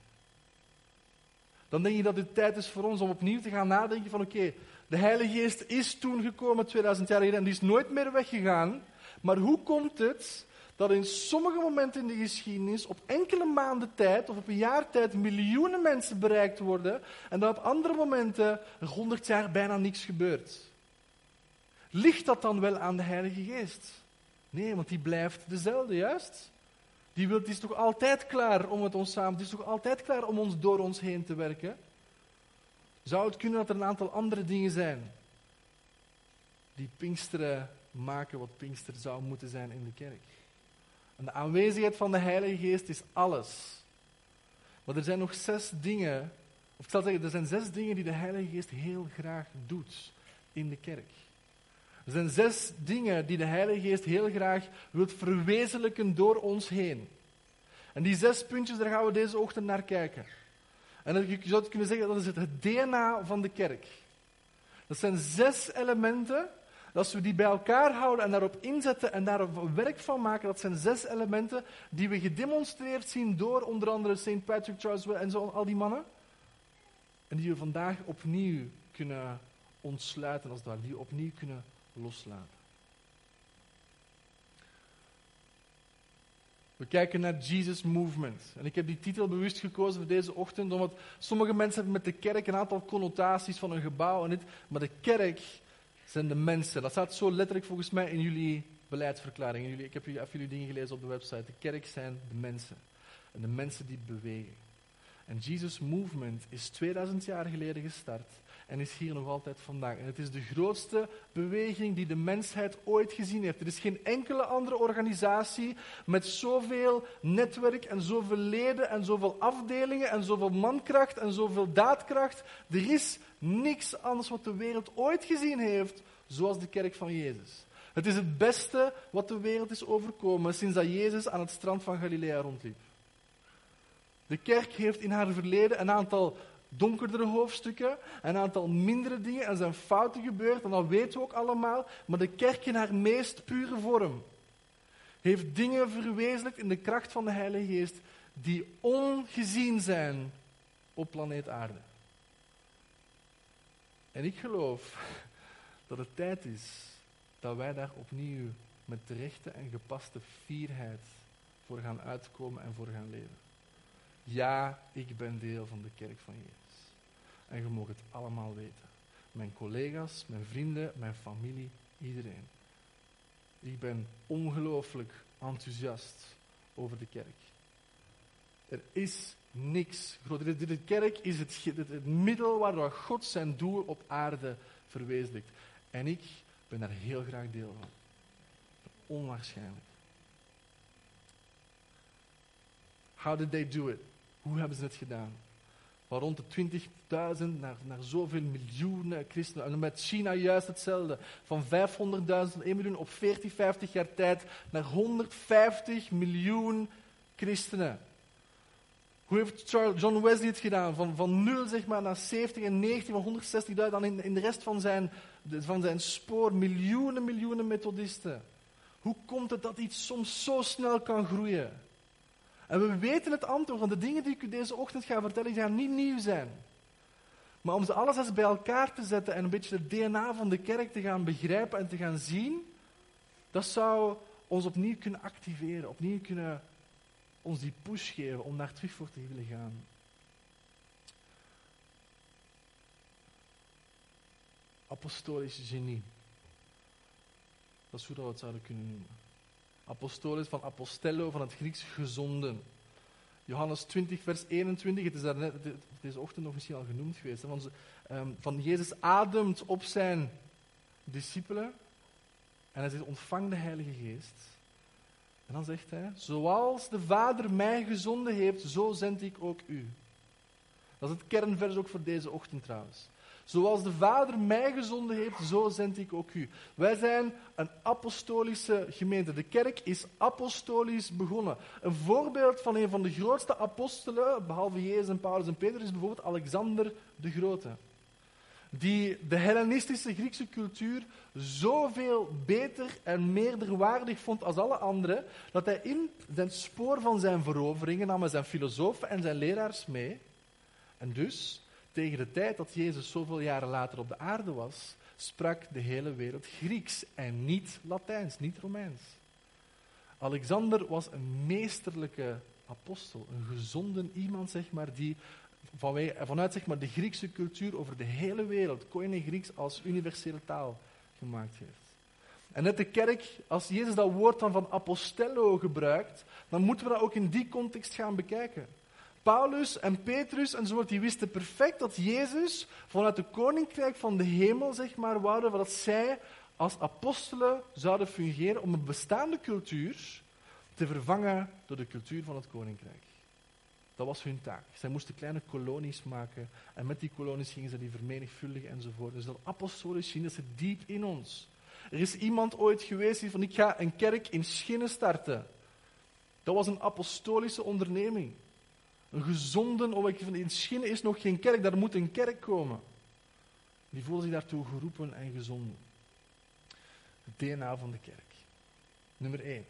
Dan denk je dat het tijd is voor ons om opnieuw te gaan nadenken van oké, de Heilige Geest is toen gekomen 2000 jaar geleden en die is nooit meer weggegaan. Maar hoe komt het dat in sommige momenten in de geschiedenis op enkele maanden tijd of op een jaar tijd miljoenen mensen bereikt worden en dat op andere momenten er honderd jaar bijna niks gebeurt? Ligt dat dan wel aan de Heilige Geest? Nee, want die blijft dezelfde, juist? Die, is toch altijd klaar om het ons samen, die is toch altijd klaar om ons door ons heen te werken? Zou het kunnen dat er een aantal andere dingen zijn die Pinksteren maken wat Pinkster zou moeten zijn in de kerk? En de aanwezigheid van de Heilige Geest is alles. Maar er zijn nog zes dingen, of ik zal zeggen, er zijn zes dingen die de Heilige Geest heel graag doet in de kerk. Er zijn zes dingen die de Heilige Geest heel graag wil verwezenlijken door ons heen. En die zes puntjes, daar gaan we deze ochtend naar kijken. En je zou kunnen zeggen, dat is het DNA van de kerk. Dat zijn zes elementen. Als we die bij elkaar houden en daarop inzetten en daar werk van maken, dat zijn zes elementen die we gedemonstreerd zien door onder andere St. Patrick, Charles en zo, al die mannen. En die we vandaag opnieuw kunnen ontsluiten, als daar, die opnieuw kunnen loslaten. We kijken naar Jesus Movement. En ik heb die titel bewust gekozen voor deze ochtend, omdat sommige mensen hebben met de kerk een aantal connotaties van een gebouw en dit, maar de kerk zijn de mensen. Dat staat zo letterlijk volgens mij in jullie beleidsverklaring. jullie, ik heb jullie, jullie dingen gelezen op de website. De kerk zijn de mensen. En de mensen die bewegen. En Jesus Movement is 2000 jaar geleden gestart en is hier nog altijd vandaag. En het is de grootste beweging die de mensheid ooit gezien heeft. Er is geen enkele andere organisatie met zoveel netwerk en zoveel leden en zoveel afdelingen en zoveel mankracht en zoveel daadkracht. Er is niks anders wat de wereld ooit gezien heeft zoals de kerk van Jezus. Het is het beste wat de wereld is overkomen sinds dat Jezus aan het strand van Galilea rondliep. De kerk heeft in haar verleden een aantal donkerdere hoofdstukken, een aantal mindere dingen. Er zijn fouten gebeurd en dat weten we ook allemaal. Maar de kerk in haar meest pure vorm heeft dingen verwezenlijkt in de kracht van de Heilige Geest die ongezien zijn op planeet Aarde. En ik geloof dat het tijd is dat wij daar opnieuw met terechte en gepaste fierheid voor gaan uitkomen en voor gaan leven. Ja, ik ben deel van de kerk van Jezus. En je mag het allemaal weten. Mijn collega's, mijn vrienden, mijn familie, iedereen. Ik ben ongelooflijk enthousiast over de kerk. Er is niks. De kerk is het, het, middel waar God zijn doel op aarde verwezenlijkt. En ik ben daar heel graag deel van. Onwaarschijnlijk. How did they do it? Hoe hebben ze het gedaan? Van rond de 20.000 naar, naar zoveel miljoenen christenen. En met China juist hetzelfde. Van 500.000 1 miljoen op 40, 50 jaar tijd naar 150 miljoen christenen. Hoe heeft Charles, John Wesley het gedaan? Van, van 0 zeg maar, naar 70 en 90, van 160.000. Dan in, in de rest van zijn, van zijn spoor miljoenen, miljoenen methodisten. Hoe komt het dat iets soms zo snel kan groeien? En we weten het antwoord, want de dingen die ik u deze ochtend ga vertellen, gaan niet nieuw zijn. Maar om ze alles eens bij elkaar te zetten en een beetje het DNA van de kerk te gaan begrijpen en te gaan zien, dat zou ons opnieuw kunnen activeren, opnieuw kunnen ons die push geven om daar terug voor te willen gaan. Apostolisch genie. Dat is hoe we het zouden kunnen noemen. Apostolis van apostello, van het Grieks gezonden. Johannes 20, vers 21, het is daar net, deze ochtend nog misschien al genoemd geweest. Van, ehm, van Jezus ademt op zijn discipelen en hij zegt, ontvang de Heilige Geest. En dan zegt hij, zoals de Vader mij gezonden heeft, zo zend ik ook u. Dat is het kernvers ook voor deze ochtend trouwens. Zoals de Vader mij gezonden heeft, zo zend ik ook u. Wij zijn een apostolische gemeente. De kerk is apostolisch begonnen. Een voorbeeld van een van de grootste apostelen, behalve Jezus en Paulus en Peter, is bijvoorbeeld Alexander de Grote. Die de Hellenistische Griekse cultuur zoveel beter en meerderwaardig vond als alle anderen, dat hij in zijn spoor van zijn veroveringen nam zijn filosofen en zijn leraars mee. En dus tegen de tijd dat Jezus zoveel jaren later op de aarde was, sprak de hele wereld Grieks en niet Latijns, niet Romeins. Alexander was een meesterlijke apostel, een gezonden iemand, zeg maar, die vanuit zeg maar, de Griekse cultuur over de hele wereld Koine Grieks als universele taal gemaakt heeft. En net de kerk, als Jezus dat woord dan van apostello gebruikt, dan moeten we dat ook in die context gaan bekijken. Paulus en Petrus enzovoort, die wisten perfect dat Jezus vanuit de koninkrijk van de hemel, zeg maar, wouden dat zij als apostelen zouden fungeren om een bestaande cultuur te vervangen door de cultuur van het koninkrijk. Dat was hun taak. Zij moesten kleine kolonies maken en met die kolonies gingen ze die vermenigvuldigen enzovoort. Dus dat apostolisch zien, dat zit diep in ons. Er is iemand ooit geweest die van ik ga een kerk in Schinnen starten. Dat was een apostolische onderneming. Een gezonden, oh, in Schinnen is nog geen kerk, daar moet een kerk komen. Die voelen zich daartoe geroepen en gezonden. Het DNA van de kerk. Nummer 1.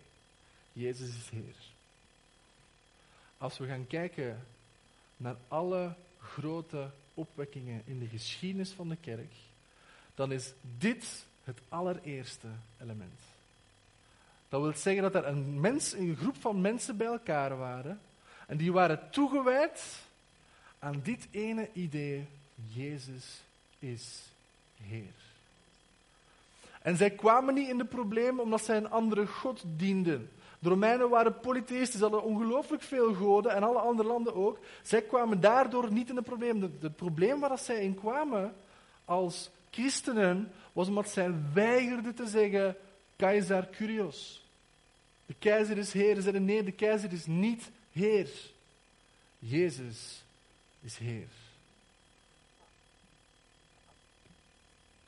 Jezus is Heer. Als we gaan kijken naar alle grote opwekkingen in de geschiedenis van de kerk, dan is dit het allereerste element. Dat wil zeggen dat er een, mens, een groep van mensen bij elkaar waren en die waren toegewijd aan dit ene idee: Jezus is Heer. En zij kwamen niet in de problemen omdat zij een andere God dienden. De Romeinen waren polytheïsten, ze hadden ongelooflijk veel goden en alle andere landen ook. Zij kwamen daardoor niet in de problemen. Het probleem waar zij in kwamen als christenen was omdat zij weigerden te zeggen: Keizer Curios. De keizer is Heer. Ze zeiden: Nee, de keizer is niet Heer. Jezus is Heer.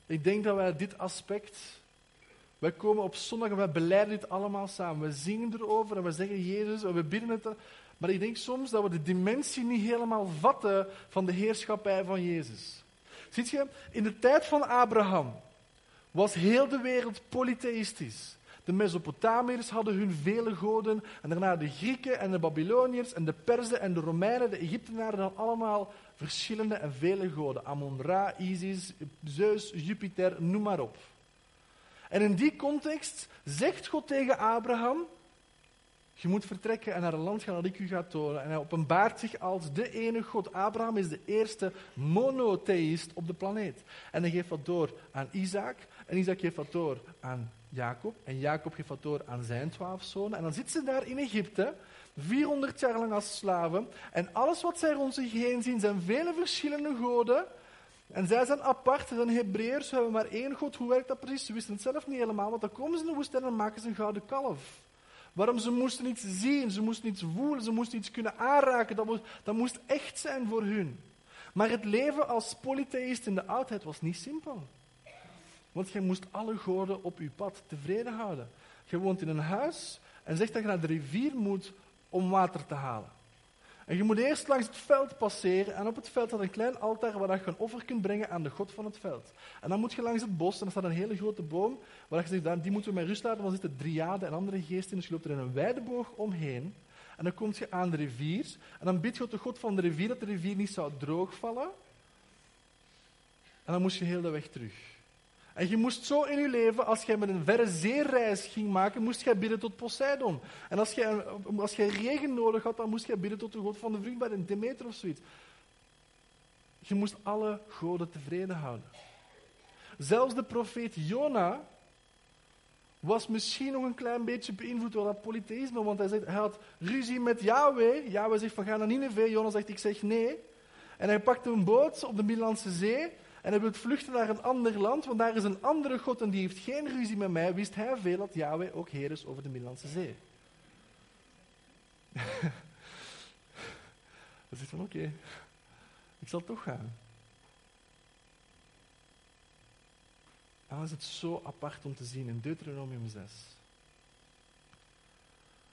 Ik denk dat wij dit aspect, wij komen op zondag en wij beleiden dit allemaal samen. We zingen erover en we zeggen Jezus en we bidden het. Maar ik denk soms dat we de dimensie niet helemaal vatten van de heerschappij van Jezus. Ziet je, in de tijd van Abraham was heel de wereld polytheïstisch. De Mesopotamiërs hadden hun vele goden. En daarna de Grieken en de Babyloniërs en de Perzen en de Romeinen, de Egyptenaren hadden allemaal verschillende en vele goden. Amon-Ra, Isis, Zeus, Jupiter, noem maar op. En in die context zegt God tegen Abraham, je moet vertrekken en naar een land gaan dat ik u ga tonen. En hij openbaart zich als de ene God. Abraham is de eerste monotheïst op de planeet. En hij geeft dat door aan Isaac. En Isaac geeft dat door aan Jacob. En Jacob geeft dat door aan zijn twaalf zonen. En dan zitten ze daar in Egypte, 400 jaar lang als slaven. En alles wat zij rond zich heen zien, zijn vele verschillende goden. En zij zijn apart, ze zijn Hebreërs, ze hebben maar één God. Hoe werkt dat precies? Ze wisten het zelf niet helemaal, want dan komen ze in de woestijn en maken ze een gouden kalf. Waarom? Ze moesten iets zien, ze moesten iets voelen, ze moesten iets kunnen aanraken. Dat moest, dat moest echt zijn voor hun. Maar het leven als polytheïst in de oudheid was niet simpel. Want je moest alle goden op je pad tevreden houden. Je woont in een huis en zegt dat je naar de rivier moet om water te halen. En je moet eerst langs het veld passeren en op het veld staat een klein altaar waar je een offer kunt brengen aan de god van het veld. En dan moet je langs het bos en er staat een hele grote boom waar je zegt, die moeten we met rust laten, want er zitten driaden en andere geesten, dus je loopt er in een wijde boog omheen. En dan kom je aan de rivier. En dan bid je de God van de rivier dat de rivier niet zou droogvallen. En dan moest je heel de weg terug. En je moest zo in je leven, als je met een verre zeereis ging maken, moest je bidden tot Poseidon. En als je, als je regen nodig had, dan moest je bidden tot de God van de vruchtbaarheid, Demeter of zoiets. Je moest alle goden tevreden houden. Zelfs de profeet Jona was misschien nog een klein beetje beïnvloed door dat polytheïsme, want hij, zegt, hij had ruzie met Yahweh. Yahweh zegt van ga naar Nineveh, Jona zegt ik zeg nee. En hij pakte een boot op de Middellandse Zee en hij wil vluchten naar een ander land, want daar is een andere God en die heeft geen ruzie met mij. Wist hij veel dat Yahweh ook heer is over de Middellandse Zee. Hij zegt van oké, ik zal toch gaan. Dan is het zo apart om te zien in Deuteronomium 6.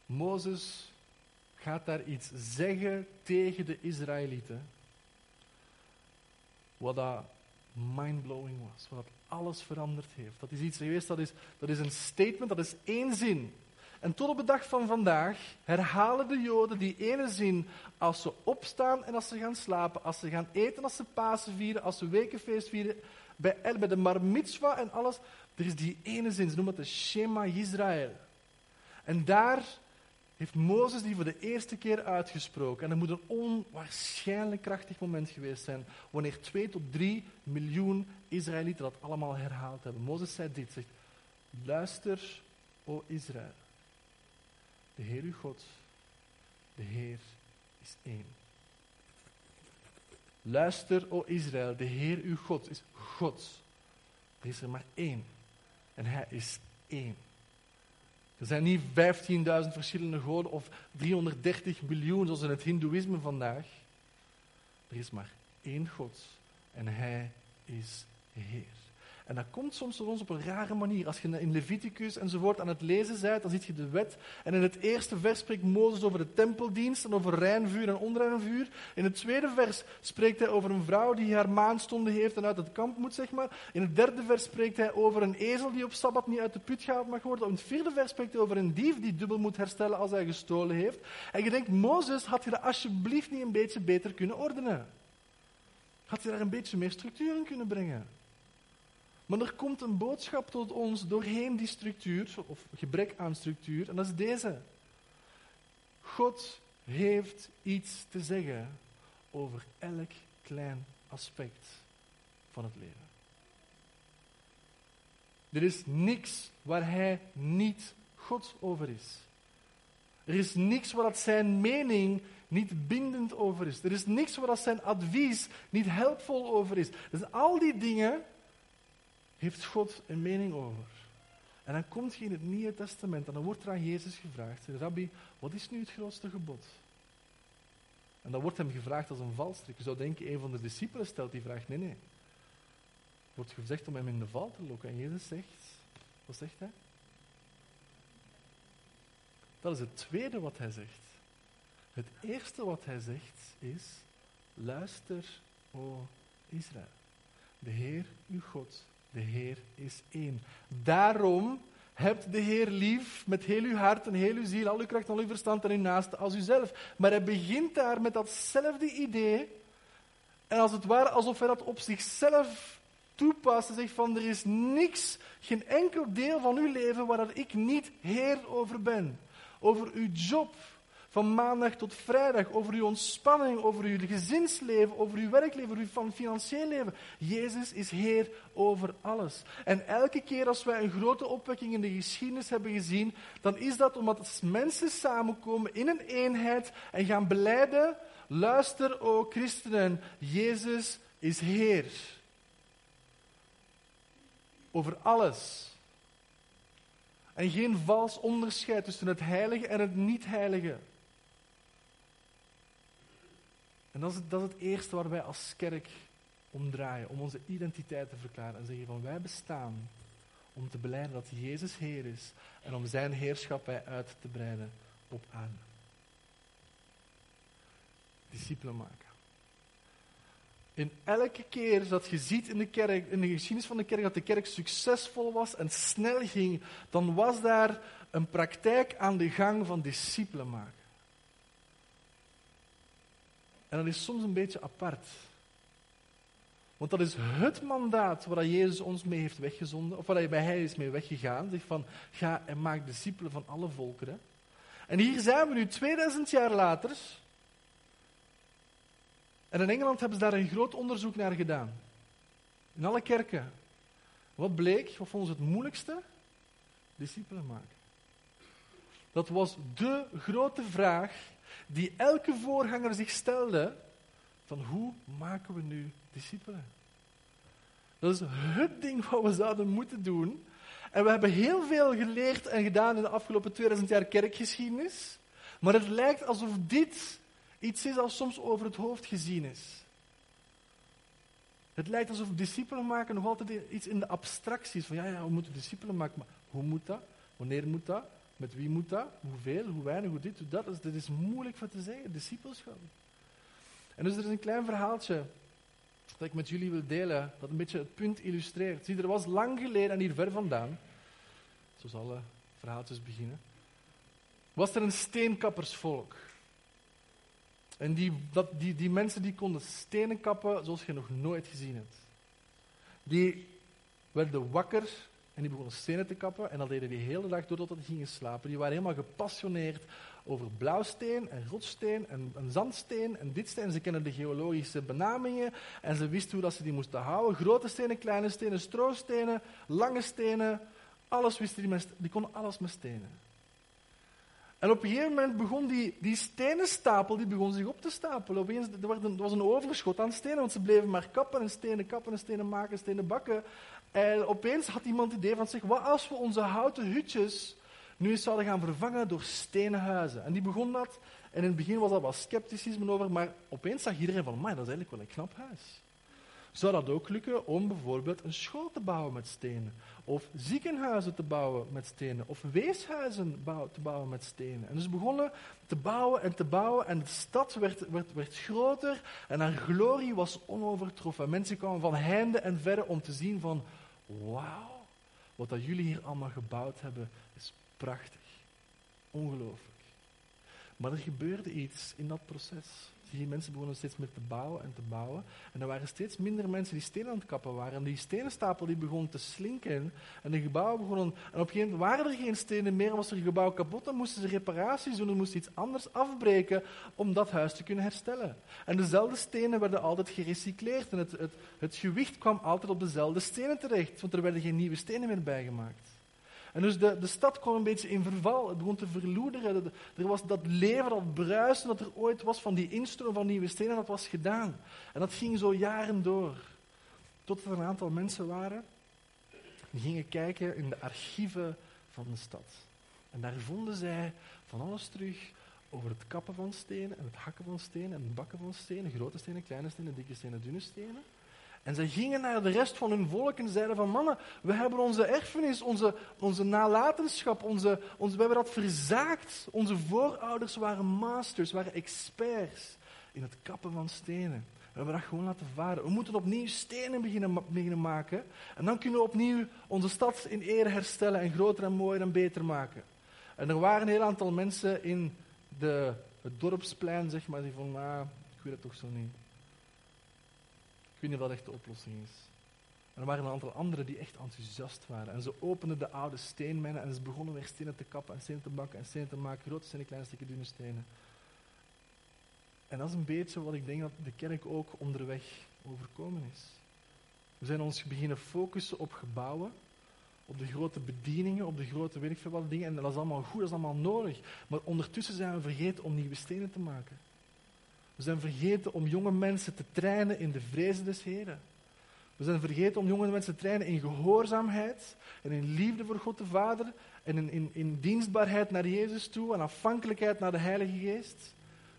Mozes gaat daar iets zeggen tegen de Israëlieten. Wat dat mindblowing was. Wat alles veranderd heeft. Dat is iets geweest, dat is, dat is een statement, dat is één zin. En tot op de dag van vandaag herhalen de Joden die ene zin als ze opstaan en als ze gaan slapen, als ze gaan eten, als ze Pasen vieren, als ze wekenfeest vieren, bij, bij de Mar Mitzvah en alles. Er is die ene zin, ze noemen het de Shema Israël. En daar heeft Mozes die voor de eerste keer uitgesproken. En dat moet een onwaarschijnlijk krachtig moment geweest zijn, wanneer 2 tot 3 miljoen Israëlieten dat allemaal herhaald hebben. Mozes zei dit, zegt, luister, o Israël. De Heer uw God, de Heer is één. Luister, o Israël, de Heer uw God is God. Er is er maar één. En hij is één. Er zijn niet 15.000 verschillende goden of 330 miljoen zoals in het Hindoeïsme vandaag. Er is maar één God en hij is Heer. En dat komt soms voor ons op een rare manier. Als je in Leviticus enzovoort aan het lezen bent, dan ziet je de wet. En in het eerste vers spreekt Mozes over de tempeldienst en over rein vuur en onrein vuur. In het tweede vers spreekt hij over een vrouw die haar maanstonden heeft en uit het kamp moet, zeg maar. In het derde vers spreekt hij over een ezel die op Sabbat niet uit de put gehaald mag worden. In het vierde vers spreekt hij over een dief die dubbel moet herstellen als hij gestolen heeft. En je denkt, Mozes, had je dat alsjeblieft niet een beetje beter kunnen ordenen? Had je daar een beetje meer structuur in kunnen brengen? Maar er komt een boodschap tot ons doorheen die structuur, of gebrek aan structuur, en dat is deze. God heeft iets te zeggen over elk klein aspect van het leven. Er is niks waar hij niet God over is. Er is niks waar dat zijn mening niet bindend over is. Er is niks waar dat zijn advies niet helpvol over is. Dus al die dingen heeft God een mening over. En dan komt je in het Nieuwe Testament en dan wordt er aan Jezus gevraagd, Rabbi, wat is nu het grootste gebod? En dan wordt hem gevraagd als een valstrik. Je zou denken, een van de discipelen stelt die vraag, nee, nee. Wordt gezegd om hem in de val te lokken. En Jezus zegt, wat zegt hij? Dat is het tweede wat hij zegt. Het eerste wat hij zegt is, luister, o Israël. De Heer, uw God, de Heer is één. Daarom hebt de Heer lief met heel uw hart en heel uw ziel, al uw kracht, al uw verstand en uw naaste als uzelf. Maar hij begint daar met datzelfde idee. En als het ware alsof hij dat op zichzelf toepast en zegt van er is niks, geen enkel deel van uw leven waar dat ik niet Heer over ben. Over uw job, van maandag tot vrijdag, over uw ontspanning, over uw gezinsleven, over uw werkleven, over uw financieel leven. Jezus is Heer over alles. En elke keer als wij een grote opwekking in de geschiedenis hebben gezien, dan is dat omdat mensen samenkomen in een eenheid en gaan beleiden, luister o christenen, Jezus is Heer. Over alles. En geen vals onderscheid tussen het heilige en het niet-heilige. En dat is, het, dat het eerste waar wij als kerk om draaien, om onze identiteit te verklaren en zeggen van wij bestaan om te beleiden dat Jezus Heer is en om zijn heerschappij uit te breiden op aarde. Discipelen maken. In elke keer dat je ziet in de kerk, in de geschiedenis van de kerk, dat de kerk succesvol was en snel ging, dan was daar een praktijk aan de gang van discipelen maken. En dat is soms een beetje apart. Want dat is het mandaat waar Jezus ons mee heeft weggezonden, of waar hij bij hij is mee weggegaan. Zegt van, ga en maak discipelen van alle volkeren. En hier zijn we nu 2000 jaar later. En in Engeland hebben ze daar een groot onderzoek naar gedaan. In alle kerken. Wat bleek? Wat vonden ze het moeilijkste? Discipelen maken. Dat was de grote vraag die elke voorganger zich stelde. Van hoe maken we nu discipelen? Dat is het ding wat we zouden moeten doen. En we hebben heel veel geleerd en gedaan in de afgelopen 2000 jaar kerkgeschiedenis. Maar het lijkt alsof dit iets is dat soms over het hoofd gezien is. Het lijkt alsof discipelen maken nog altijd iets in de abstracties. Van ja, ja, we moeten discipelen maken, maar hoe moet dat? Wanneer moet dat? Met wie moet dat? Hoeveel? Hoe weinig? Hoe dit? Hoe dat? Dus, dit is moeilijk voor te zeggen, discipelschap. En dus er is een klein verhaaltje dat ik met jullie wil delen, dat een beetje het punt illustreert. Zie, er was lang geleden en hier ver vandaan, zoals alle verhaaltjes beginnen, was er een steenkappersvolk. En die, dat, die, die mensen die konden stenen kappen zoals je nog nooit gezien hebt. Die werden wakker en die begonnen stenen te kappen en dat deden die hele dag doordat ze gingen slapen. Die waren helemaal gepassioneerd over blauwsteen en rotsteen en, en zandsteen en dit steen. Ze kennen de geologische benamingen en ze wisten hoe dat ze die moesten houden. Grote stenen, kleine stenen, stroostenen, lange stenen. Alles wisten die mensen. Die konden alles met stenen. En op een gegeven moment begon die, die stenenstapel die begon zich op te stapelen. Opeens, er, er was een overschot aan stenen, want ze bleven maar kappen en stenen kappen en stenen maken, stenen bakken. En opeens had iemand het idee van zich, wat als we onze houten hutjes nu eens zouden gaan vervangen door stenen huizen? En die begon dat. En in het begin was dat wat scepticisme over, maar opeens zag iedereen van, maar dat is eigenlijk wel een knap huis. Zou dat ook lukken om bijvoorbeeld een school te bouwen met stenen? Of ziekenhuizen te bouwen met stenen? Of weeshuizen te bouwen met stenen? En dus begonnen te bouwen en te bouwen en de stad werd, werd, werd groter en haar glorie was onovertroffen. Mensen kwamen van heinde en verre om te zien van, wauw, wat dat jullie hier allemaal gebouwd hebben is prachtig. Ongelooflijk. Maar er gebeurde iets in dat proces. Die mensen begonnen steeds meer te bouwen en te bouwen. En er waren steeds minder mensen die stenen aan het kappen waren. En die stenenstapel die begon te slinken. En de gebouwen begonnen... En op een gegeven moment waren er geen stenen meer. Was er een gebouw kapot, dan moesten ze reparaties doen. Dan moesten iets anders afbreken om dat huis te kunnen herstellen. En dezelfde stenen werden altijd gerecycleerd. En het, het, het gewicht kwam altijd op dezelfde stenen terecht. Want er werden geen nieuwe stenen meer bijgemaakt. En dus de, de stad kwam een beetje in verval. Het begon te verloederen. Er was dat leven, dat bruisen dat er ooit was van die instroom van nieuwe stenen, dat was gedaan. En dat ging zo jaren door. Tot er een aantal mensen waren die gingen kijken in de archieven van de stad. En daar vonden zij van alles terug over het kappen van stenen en het hakken van stenen en het bakken van stenen, grote stenen, kleine stenen, dikke stenen, dunne stenen. En zij gingen naar de rest van hun volk en zeiden van mannen, we hebben onze erfenis, onze, onze nalatenschap, onze, onze, we hebben dat verzaakt. Onze voorouders waren masters, waren experts in het kappen van stenen. We hebben dat gewoon laten varen. We moeten opnieuw stenen beginnen, maken. En dan kunnen we opnieuw onze stad in ere herstellen en groter en mooier en beter maken. En er waren een heel aantal mensen in de, het dorpsplein, zeg maar, die vonden, ah, ik weet het toch zo niet. Ik weet niet of dat echt de oplossing is. Er waren een aantal anderen die echt enthousiast waren. En ze openden de oude steenmijnen en ze begonnen weer stenen te kappen en stenen te bakken en stenen te maken. Grote stenen, kleine stukken, dunne stenen. En dat is een beetje wat ik denk dat de kerk ook onderweg overkomen is. We zijn ons beginnen focussen op gebouwen, op de grote bedieningen, op de grote weet ik veel wat dingen. En dat is allemaal goed, dat is allemaal nodig. Maar ondertussen zijn we vergeten om nieuwe stenen te maken. We zijn vergeten om jonge mensen te trainen in de vrezen des Heren. We zijn vergeten om jonge mensen te trainen in gehoorzaamheid en in liefde voor God de Vader en in, in, in dienstbaarheid naar Jezus toe en afhankelijkheid naar de Heilige Geest.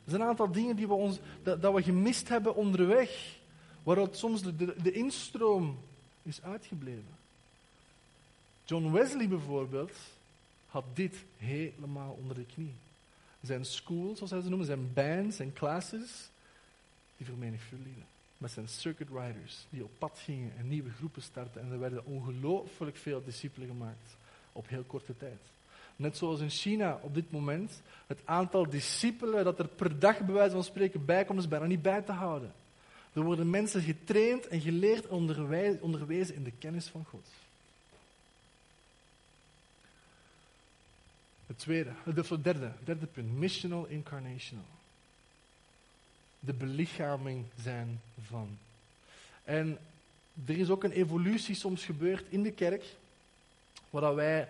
Er zijn een aantal dingen die we ons, dat, we gemist hebben onderweg, waaruit soms de, de instroom is uitgebleven. John Wesley bijvoorbeeld had dit helemaal onder de knie. Zijn schools, zoals hij ze noemen, zijn bands en classes, die vermenigvuldigden. Met zijn circuit riders, die op pad gingen en nieuwe groepen starten. En er werden ongelooflijk veel discipelen gemaakt op heel korte tijd. net zoals in China op dit moment, het aantal discipelen dat er per dag bij wijze van spreken bijkomt, is bijna niet bij te houden. Er worden mensen getraind en geleerd en onderwezen in de kennis van God. Het tweede, het derde, derde punt, missional incarnational. De belichaming zijn van. En er is ook een evolutie soms gebeurd in de kerk, waar wij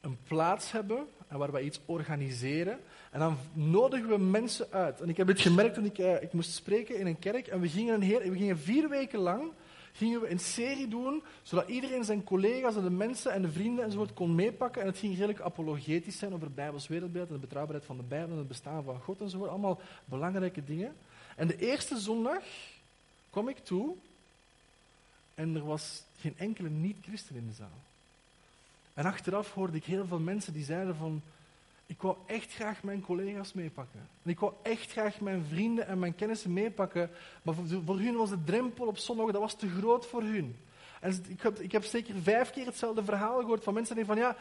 een plaats hebben en waar wij iets organiseren. En dan nodigen we mensen uit. En ik heb dit gemerkt toen ik, uh, ik moest spreken in een kerk. En we gingen, een heel, we gingen vier weken lang gingen we een serie doen, zodat iedereen zijn collega's en de mensen en de vrienden enzovoort kon meepakken. En het ging redelijk apologetisch zijn over het Bijbels wereldbeeld en de betrouwbaarheid van de Bijbel en het bestaan van God enzovoort. Allemaal belangrijke dingen. En de eerste zondag kwam ik toe en er was geen enkele niet-christen in de zaal. En achteraf hoorde ik heel veel mensen die zeiden van, ik wou echt graag mijn collega's meepakken. En ik wou echt graag mijn vrienden en mijn kennissen meepakken. Maar voor, hun was de drempel op zondag, dat was te groot voor hun. En ik heb, ik heb zeker vijf keer hetzelfde verhaal gehoord van mensen die van, ja,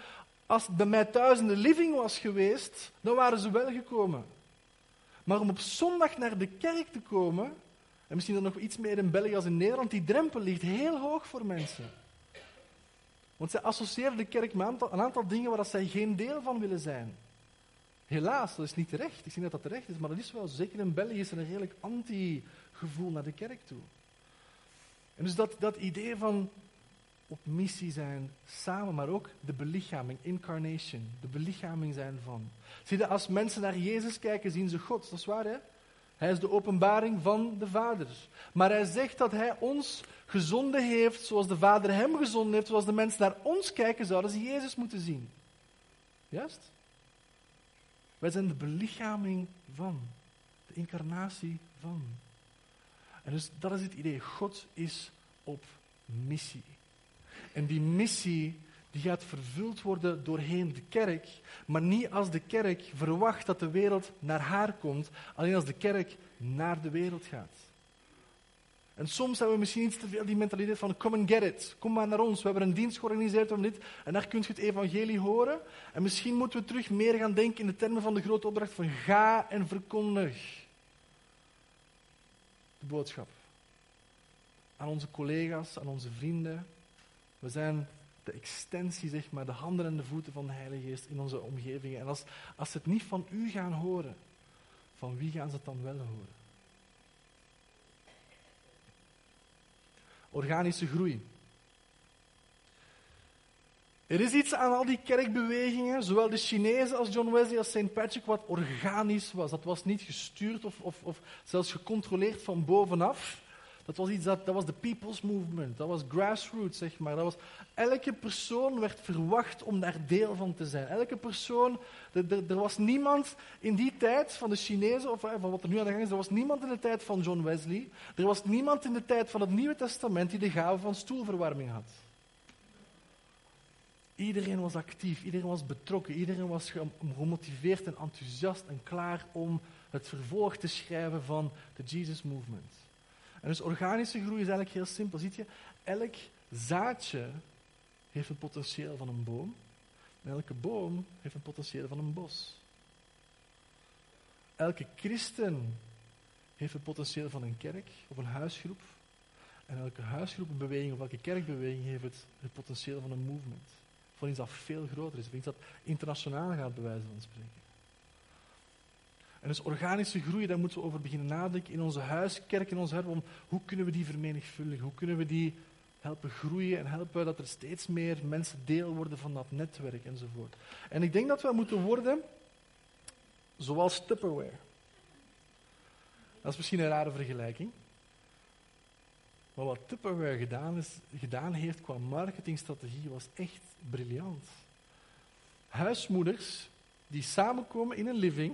als het bij mij thuis in de living was geweest, dan waren ze wel gekomen. Maar om op zondag naar de kerk te komen, en misschien dan nog iets meer in België als in Nederland, die drempel ligt heel hoog voor mensen. Want zij associëren de kerk met een aantal, een aantal dingen waar zij geen deel van willen zijn. Helaas, dat is niet terecht. Ik zie dat dat terecht is, maar dat is wel. Zeker in België is er een redelijk anti-gevoel naar de kerk toe. En dus dat, dat idee van op missie zijn samen, maar ook de belichaming, incarnation, de belichaming zijn van. Zie je, als mensen naar Jezus kijken, zien ze God. Dat is waar, hè? Hij is de openbaring van de Vader. Maar hij zegt dat hij ons gezonden heeft zoals de Vader hem gezonden heeft, zoals de mensen naar ons kijken, zouden ze Jezus moeten zien. Juist? Wij zijn de belichaming van, de incarnatie van. En dus dat is het idee. God is op missie. En die missie die gaat vervuld worden doorheen de kerk, maar niet als de kerk verwacht dat de wereld naar haar komt, alleen als de kerk naar de wereld gaat. En soms hebben we misschien iets te veel die mentaliteit van come and get it. Kom maar naar ons. We hebben een dienst georganiseerd om dit. En daar kunt je het evangelie horen. En misschien moeten we terug meer gaan denken in de termen van de grote opdracht van ga en verkondig. De boodschap. Aan onze collega's, aan onze vrienden. We zijn de extensie, zeg maar, de handen en de voeten van de Heilige Geest in onze omgevingen. En als, als ze het niet van u gaan horen, van wie gaan ze het dan wel horen? Organische groei. Er is iets aan al die kerkbewegingen, zowel de Chinezen als John Wesley als St. Patrick, wat organisch was. Dat was niet gestuurd of, of, of zelfs gecontroleerd van bovenaf. Dat was iets dat, dat was de people's movement, dat was grassroots, zeg maar. Dat was, elke persoon werd verwacht om daar deel van te zijn. Elke persoon, er, was niemand in die tijd van de Chinezen, of van wat er nu aan de gang is, er was niemand in de tijd van John Wesley, er was niemand in de tijd van het Nieuwe Testament die de gave van stoelverwarming had. Iedereen was actief, iedereen was betrokken, iedereen was gemotiveerd en enthousiast en klaar om het vervolg te schrijven van de Jesus Movement. En dus organische groei is eigenlijk heel simpel. Ziet je, elk zaadje heeft het potentieel van een boom. En elke boom heeft het potentieel van een bos. Elke christen heeft het potentieel van een kerk of een huisgroep. En elke huisgroep, een beweging of elke kerkbeweging heeft het, potentieel van een movement. Van iets dat veel groter is, van iets dat internationaal gaat, bij wijze van spreken. En dus organische groei, daar moeten we over beginnen nadenken in onze huiskerk, in ons hart. Om hoe kunnen we die vermenigvuldigen? Hoe kunnen we die helpen groeien en helpen dat er steeds meer mensen deel worden van dat netwerk enzovoort. En ik denk dat we moeten worden zoals Tupperware. Dat is misschien een rare vergelijking. Maar wat Tupperware gedaan, is, gedaan heeft qua marketingstrategie was echt briljant. Huismoeders die samenkomen in een living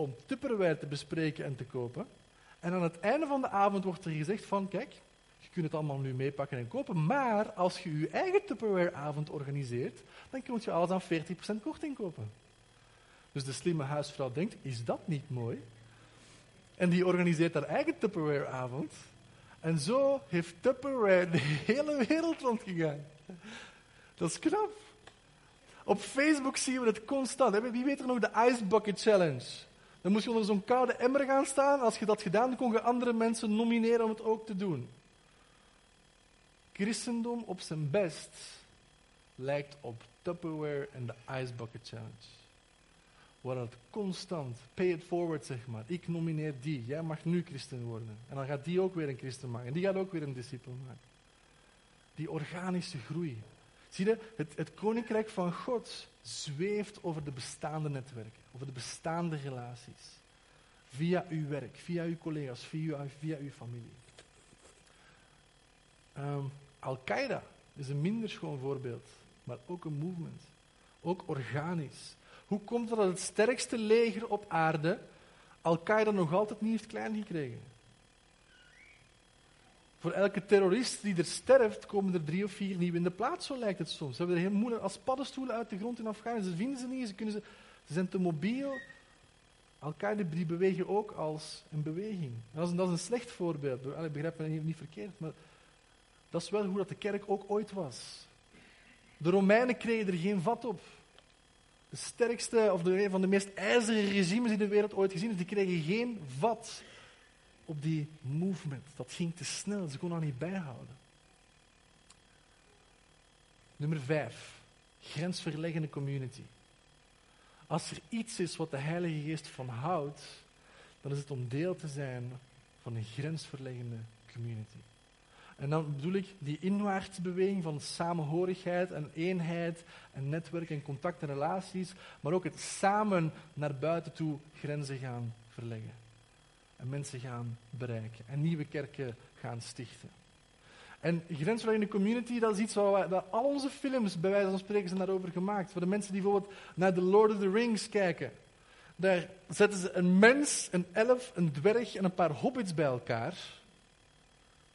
om Tupperware te bespreken en te kopen. En aan het einde van de avond wordt er gezegd van, kijk, je kunt het allemaal nu meepakken en kopen, maar als je je eigen Tupperware-avond organiseert, dan kun je alles aan 40% korting kopen. Dus de slimme huisvrouw denkt, is dat niet mooi? En die organiseert haar eigen Tupperware-avond. En zo heeft Tupperware de hele wereld rondgegaan. Dat is knap. Op Facebook zien we het constant. Wie weet er nog de Ice Bucket Challenge? Dan moest je onder zo'n koude emmer gaan staan. Als je dat gedaan kon je andere mensen nomineren om het ook te doen. Christendom op zijn best lijkt op Tupperware en de Ice Bucket Challenge. Waar het constant, pay it forward zeg maar. Ik nomineer die, jij mag nu christen worden. En dan gaat die ook weer een christen maken. En die gaat ook weer een discipel maken. Die organische groei. Zie je, het, het koninkrijk van God zweeft over de bestaande netwerken, over de bestaande relaties. Via uw werk, via uw collega's, via, via uw familie. Ehm, Al-Qaeda is een minder schoon voorbeeld, maar ook een movement. Ook organisch. Hoe komt het dat het sterkste leger op aarde Al-Qaeda nog altijd niet heeft klein gekregen? Voor elke terrorist die er sterft, komen er drie of vier nieuwe in de plaats, zo lijkt het soms. Ze hebben er heel moeilijk als paddenstoelen uit de grond in Afghanistan. Ze vinden ze niet, ze, kunnen ze, ze zijn te mobiel. Al-Qaeda bewegen ook als een beweging. Dat is, dat is een slecht voorbeeld. Ik begrijp me niet verkeerd, maar dat is wel hoe dat de kerk ook ooit was. De Romeinen kregen er geen vat op. De sterkste, of de, een van de meest ijzeren regimes die de wereld ooit gezien heeft, die kregen geen vat op die movement. Dat ging te snel, ze konden dat niet bijhouden. Nummer vijf, grensverleggende community. Als er iets is wat de Heilige Geest van houdt, dan is het om deel te zijn van een grensverleggende community. En dan bedoel ik die inwaartse beweging van samenhorigheid en eenheid en netwerk en contact en relaties, maar ook het samen naar buiten toe grenzen gaan verleggen en mensen gaan bereiken en nieuwe kerken gaan stichten. En grensverleggende community, dat is iets waar, wij, al onze films, bij wijze van spreken, zijn daarover gemaakt. Voor de mensen die bijvoorbeeld naar The Lord of the Rings kijken. Daar zetten ze een mens, een elf, een dwerg en een paar hobbits bij elkaar.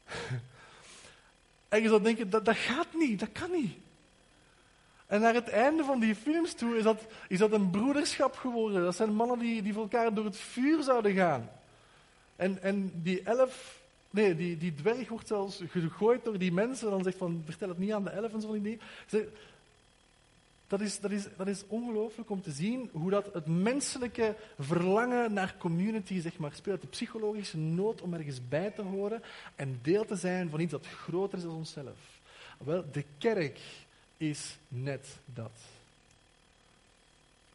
en je zou denken, dat, dat gaat niet, dat kan niet. En naar het einde van die films toe is dat, is dat een broederschap geworden. Dat zijn mannen die, die voor elkaar door het vuur zouden gaan. En, en die elf, nee, die, die dwerg wordt zelfs gegooid door die mensen. Dan zegt van, vertel het niet aan de elf en zo van die Dat is, dat, is, dat is ongelooflijk om te zien hoe dat het menselijke verlangen naar community zeg maar, speelt. De psychologische nood om ergens bij te horen en deel te zijn van iets dat groter is dan onszelf. Wel, de kerk is net dat.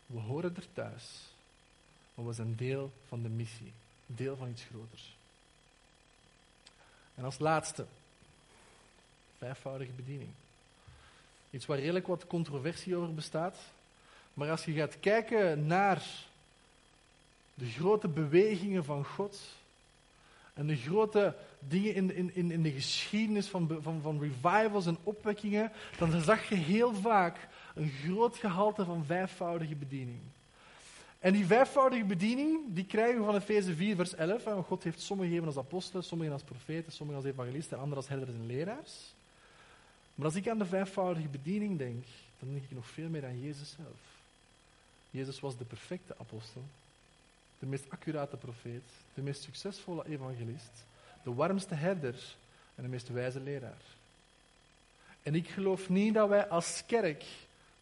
We horen er thuis, maar we zijn deel van de missie deel van iets groters. En als laatste, vijfvoudige bediening. Iets waar redelijk wat controversie over bestaat. Maar als je gaat kijken naar de grote bewegingen van God en de grote dingen in, in, in de geschiedenis van, van, van revivals en opwekkingen, dan zag je heel vaak een groot gehalte van vijfvoudige bediening. En die vijfvoudige bediening, die krijgen we van Efeze 4, vers 11. God heeft sommigen gegeven als apostelen, sommigen als profeten, sommigen als evangelisten, anderen als herders en leraars. Maar als ik aan de vijfvoudige bediening denk, dan denk ik nog veel meer aan Jezus zelf. Jezus was de perfecte apostel, de meest accurate profeet, de meest succesvolle evangelist, de warmste herder en de meest wijze leraar. En ik geloof niet dat wij als kerk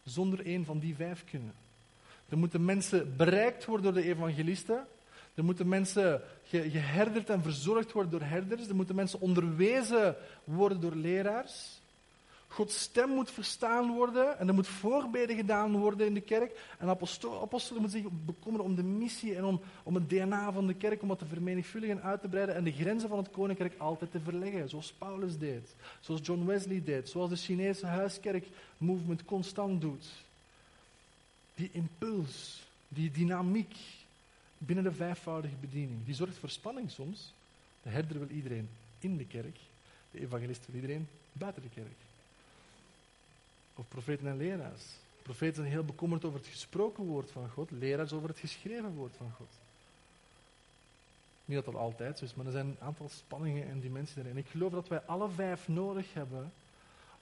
zonder een van die vijf kunnen. Er moeten mensen bereikt worden door de evangelisten. Er moeten mensen geherderd en verzorgd worden door herders. Er moeten mensen onderwezen worden door leraars. Gods stem moet verstaan worden en er moet voorbeden gedaan worden in de kerk. En apostelen, moeten zich bekommeren om de missie en om, om het DNA van de kerk, om dat te vermenigvuldigen en uit te breiden en de grenzen van het koninkrijk altijd te verleggen. Zoals Paulus deed, zoals John Wesley deed, zoals de Chinese huiskerk movement constant doet die impuls, die dynamiek binnen de vijfvoudige bediening, die zorgt voor spanning soms. De herder wil iedereen in de kerk, de evangelist wil iedereen buiten de kerk. Of profeten en leraars. Profeten zijn heel bekommerd over het gesproken woord van God, leraars over het geschreven woord van God. Niet dat dat altijd zo is, maar er zijn een aantal spanningen en dimensies erin. En ik geloof dat wij alle vijf nodig hebben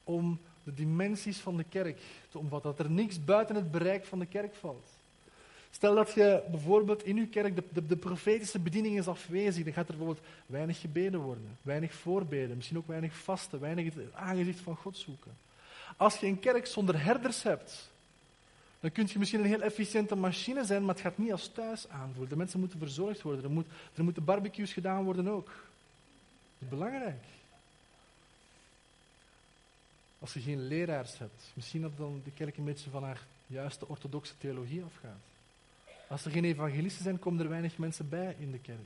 om de dimensies van de kerk te omvatten. Dat er niks buiten het bereik van de kerk valt. Stel dat je bijvoorbeeld in uw kerk de, de, de, profetische bediening is afwezig, dan gaat er bijvoorbeeld weinig gebeden worden, weinig voorbeden, misschien ook weinig vasten, weinig het aangezicht van God zoeken. Als je een kerk zonder herders hebt, Dan kun je misschien een heel efficiënte machine zijn, maar het gaat niet als thuis aanvoelen. De mensen moeten verzorgd worden. Er, moet, er moeten barbecues gedaan worden ook. Dat is belangrijk. Als je geen leraars hebt, misschien dat dan de kerk een beetje van haar juiste orthodoxe theologie afgaat. Als er geen evangelisten zijn, komen er weinig mensen bij in de kerk.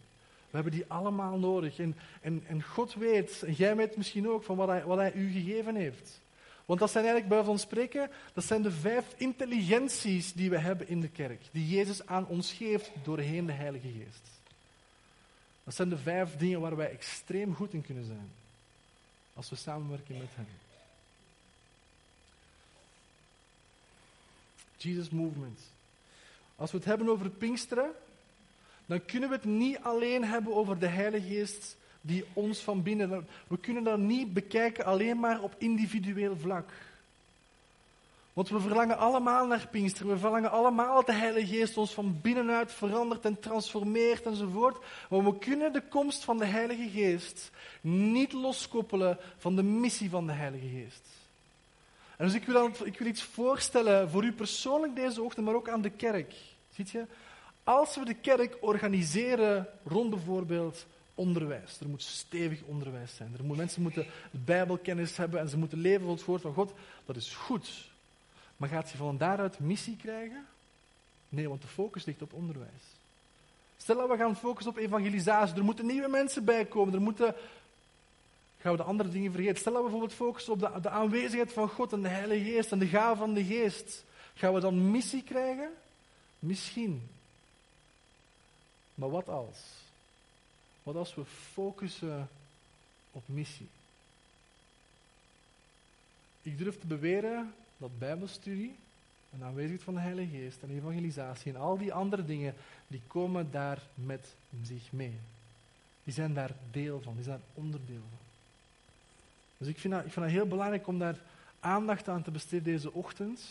We hebben die allemaal nodig. En, en, en God weet, en jij weet misschien ook, van wat hij, wat hij u gegeven heeft. Want dat zijn eigenlijk, bij ons spreken, dat zijn de vijf intelligenties die we hebben in de kerk. Die Jezus aan ons geeft doorheen de Heilige Geest. Dat zijn de vijf dingen waar wij extreem goed in kunnen zijn. Als we samenwerken met Hem. Jesus Movement. Als we het hebben over Pinksteren, dan kunnen we het niet alleen hebben over de Heilige Geest die ons van binnen. We kunnen dat niet bekijken alleen maar op individueel vlak. Want we verlangen allemaal naar Pinksteren. We verlangen allemaal dat de Heilige Geest ons van binnenuit verandert en transformeert enzovoort. Maar we kunnen de komst van de Heilige Geest niet loskoppelen van de missie van de Heilige Geest. En dus ik wil, ik wil iets voorstellen voor u persoonlijk deze ochtend, maar ook aan de kerk. Ziet je? Als we de kerk organiseren rond bijvoorbeeld onderwijs. Er moet stevig onderwijs zijn. Er moet, mensen moeten de Bijbelkennis hebben en ze moeten leven volgens het woord van God. Dat is goed. Maar gaat je van daaruit missie krijgen? Nee, want de focus ligt op onderwijs. Stel dat we gaan focussen op evangelisatie. Er moeten nieuwe mensen bij komen. Er moeten gaan we de andere dingen vergeten. Stel dat we bijvoorbeeld focussen op de, aanwezigheid van God en de Heilige Geest en de gave van de Geest. Gaan we dan missie krijgen? Misschien. Maar wat als? Wat als we focussen op missie? Ik durf te beweren dat Bijbelstudie en aanwezigheid van de Heilige Geest en evangelisatie en al die andere dingen, die komen daar met zich mee. Die zijn daar deel van, die zijn daar onderdeel van. Dus ik vind, dat, ik vind dat heel belangrijk om daar aandacht aan te besteden deze ochtend.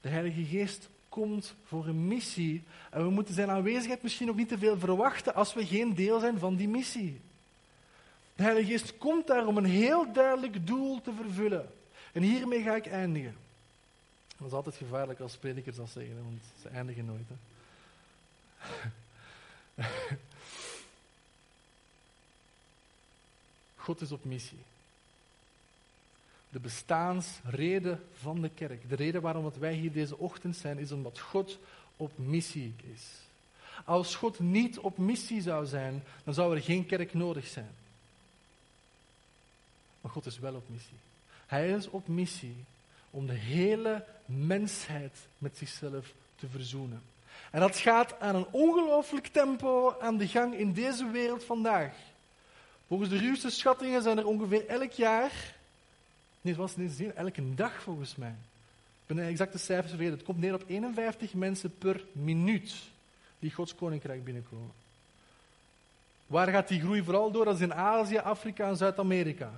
De Heilige Geest komt voor een missie. En we moeten zijn aanwezigheid misschien ook niet te veel verwachten als we geen deel zijn van die missie. De Heilige Geest komt daar om een heel duidelijk doel te vervullen. En hiermee ga ik eindigen. Dat is altijd gevaarlijk als predikers dat zeggen, want ze eindigen nooit. Hè. God is op missie de bestaansreden van de kerk. De reden waarom wij hier deze ochtend zijn, is omdat God op missie is. Als God niet op missie zou zijn, dan zou er geen kerk nodig zijn. Maar God is wel op missie. Hij is op missie om de hele mensheid met zichzelf te verzoenen. En dat gaat aan een ongelooflijk tempo aan de gang in deze wereld vandaag. Volgens de ruwste schattingen zijn er ongeveer elk jaar Nee, het was niet elke dag volgens mij. Ik ben de exacte cijfers vergeten. Het komt neer op 51 mensen per minuut die Gods koninkrijk binnenkomen. Waar gaat die groei vooral door? Dat is in Azië, Afrika en Zuid-Amerika.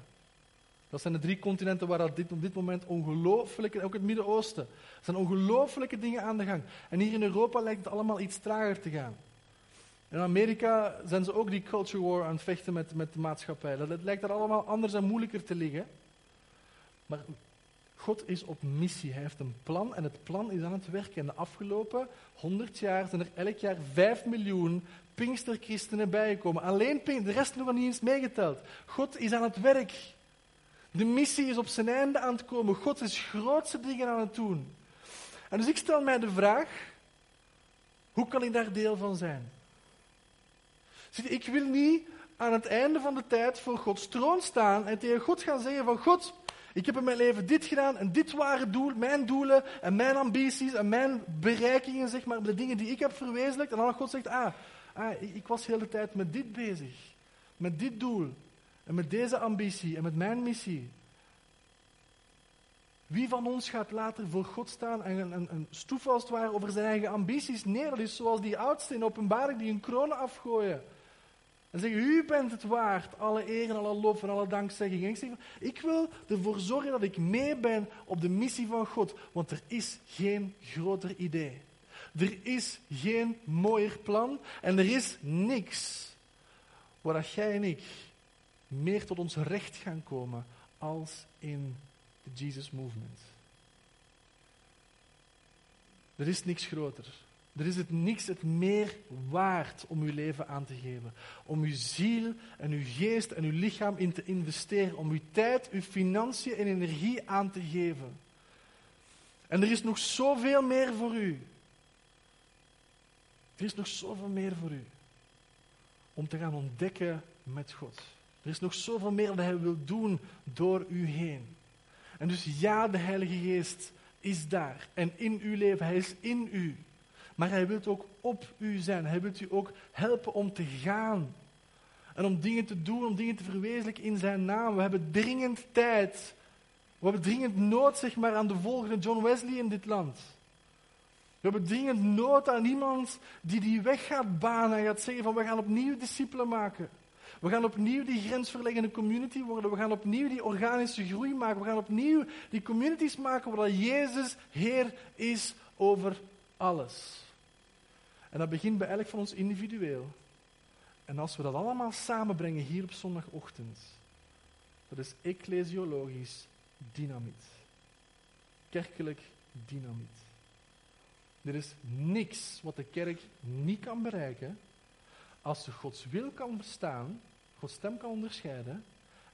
Dat zijn de drie continenten waar dit, op dit moment ongelooflijke, ook het Midden-Oosten, er zijn ongelooflijke dingen aan de gang. En hier in Europa lijkt het allemaal iets trager te gaan. In Amerika zijn ze ook die culture war aan het vechten met, met de maatschappij. Dat, het lijkt er allemaal anders en moeilijker te liggen. Maar God is op missie. Hij heeft een plan en het plan is aan het werken. En de afgelopen 100 jaar zijn er elk jaar 5 miljoen Pinksterchristenen bijgekomen. Alleen de rest nog niet eens meegeteld. God is aan het werk. De missie is op zijn einde aan het komen. God is grootste dingen aan het doen. En dus ik stel mij de vraag: hoe kan ik daar deel van zijn? Zie, ik wil niet aan het einde van de tijd voor Gods troon staan en tegen God gaan zeggen van God, ik heb in mijn leven dit gedaan en dit waren doel, mijn doelen en mijn ambities en mijn bereikingen, zeg maar, de dingen die ik heb verwezenlijkt. En dan God zegt, ah, ah, ik was de hele tijd met dit bezig, met dit doel en met deze ambitie en met mijn missie. Wie van ons gaat later voor God staan en een, een, een stoef als het ware over zijn eigen ambities? Nee, dat is zoals die oudsten in openbaring die een kroon afgooien. En zeggen, u bent het waard, alle eer en alle lof en alle dankzegging. En ik zeg, ik wil ervoor zorgen dat ik mee ben op de missie van God, want er is geen groter idee. Er is geen mooier plan en er is niks waar jij en ik meer tot ons recht gaan komen als in de Jesus Movement. Er is niks groter. Er is het niks het meer waard om uw leven aan te geven. Om uw ziel en uw geest en uw lichaam in te investeren. Om uw tijd, uw financiën en energie aan te geven. En er is nog zoveel meer voor u. Er is nog zoveel meer voor u. Om te gaan ontdekken met God. Er is nog zoveel meer dat Hij wil doen door u heen. En dus ja, de Heilige Geest is daar. En in uw leven, Hij is in u. Maar Hij wil ook op u zijn. Hij wil u ook helpen om te gaan. En om dingen te doen, om dingen te verwezenlijken in Zijn naam. We hebben dringend tijd. We hebben dringend nood zeg maar, aan de volgende John Wesley in dit land. We hebben dringend nood aan iemand die die weg gaat banen en gaat zeggen van we gaan opnieuw discipelen maken. We gaan opnieuw die grensverleggende community worden. We gaan opnieuw die organische groei maken. We gaan opnieuw die communities maken waar Jezus Heer is over alles. En dat begint bij elk van ons individueel. En als we dat allemaal samenbrengen hier op zondagochtend, dat is ecclesiologisch dynamiet. Kerkelijk dynamiet. Er is niks wat de kerk niet kan bereiken als ze Gods wil kan verstaan, Gods stem kan onderscheiden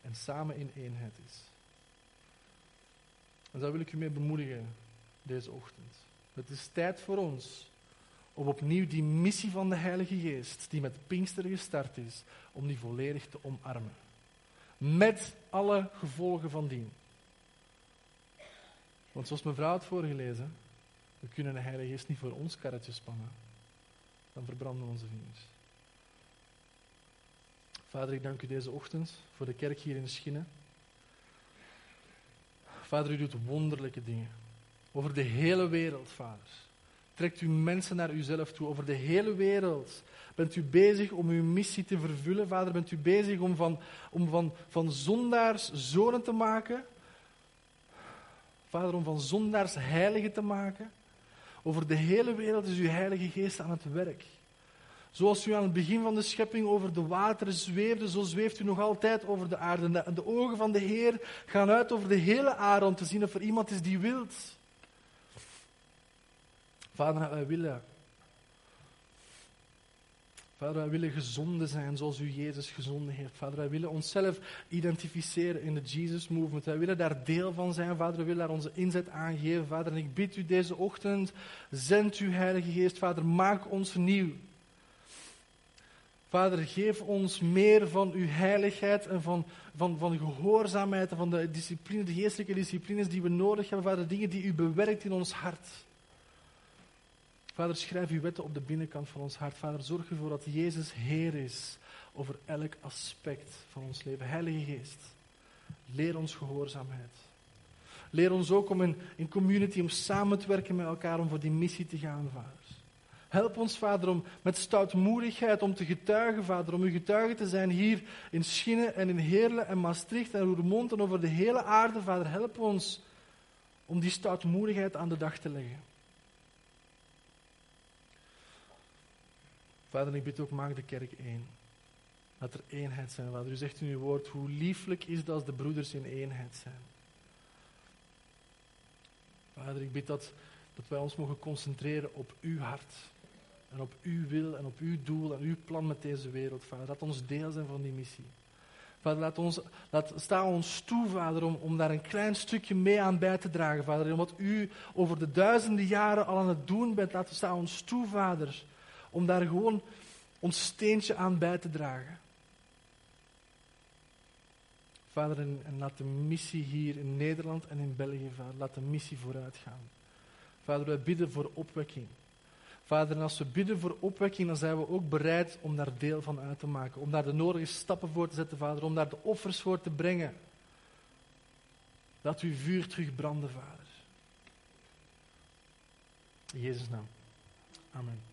en samen in eenheid is. En daar wil ik u mee bemoedigen deze ochtend. Het is tijd voor ons om opnieuw die missie van de Heilige Geest, die met Pinkster gestart is, om die volledig te omarmen. Met alle gevolgen van dien. Want zoals mevrouw had voorgelezen, we kunnen de Heilige Geest niet voor ons karretje spannen. Dan verbranden onze vingers. Vader, ik dank u deze ochtend voor de kerk hier in Schinnen. Vader, u doet wonderlijke dingen. Over de hele wereld, vader. Trekt u mensen naar uzelf toe. Over de hele wereld bent u bezig om uw missie te vervullen. Vader, bent u bezig om van, om van, van zondaars zonen te maken. Vader, om van zondaars heiligen te maken. Over de hele wereld is uw Heilige Geest aan het werk. Zoals u aan het begin van de schepping over de wateren zweefde, zo zweeft u nog altijd over de aarde. En de, ogen van de Heer gaan uit over de hele aarde om te zien of er iemand is die wilt. Vader, wij willen. Vader, wij willen gezonden zijn zoals u Jezus gezonden heeft. Vader, wij willen onszelf identificeren in de Jesus Movement. Wij willen daar deel van zijn. Vader, we willen daar onze inzet aan geven. Vader, en ik bid u deze ochtend, zend uw Heilige Geest. Vader, maak ons nieuw. Vader, geef ons meer van uw heiligheid en van, van, van gehoorzaamheid en van de discipline, de geestelijke disciplines die we nodig hebben. Vader, dingen die u bewerkt in ons hart. Vader, schrijf uw wetten op de binnenkant van ons hart. Vader, zorg ervoor dat Jezus Heer is over elk aspect van ons leven. Heilige Geest, leer ons gehoorzaamheid. Leer ons ook om in, in community, om samen te werken met elkaar, om voor die missie te gaan, Vader. Help ons, Vader, om met stoutmoedigheid om te getuigen, Vader, om uw getuige te zijn hier in Schinnen en in Heerlen en Maastricht en Roermond en over de hele aarde, Vader. Help ons om die stoutmoedigheid aan de dag te leggen. Vader, ik bid ook, maak de kerk één. Dat er eenheid zijn, Vader. U zegt in uw woord, hoe lieflijk is het als de broeders in eenheid zijn. Vader, ik bid dat, dat wij ons mogen concentreren op uw hart. En op uw wil en op uw doel en uw plan met deze wereld, Vader. Laat ons deel zijn van die missie. Vader, laat ons, laat, sta ons toe, Vader, om, om daar een klein stukje mee aan bij te dragen, Vader. En wat u over de duizenden jaren al aan het doen bent, laat sta ons toe, Vader, om daar gewoon ons steentje aan bij te dragen. Vader, en, laat de missie hier in Nederland en in België, Vader, laat de missie vooruit gaan. Vader, wij bidden voor opwekking. Vader, en als we bidden voor opwekking, dan zijn we ook bereid om daar deel van uit te maken. Om daar de nodige stappen voor te zetten, Vader. Om daar de offers voor te brengen. Dat uw vuur terug branden, Vader. In Jezus' naam. Amen.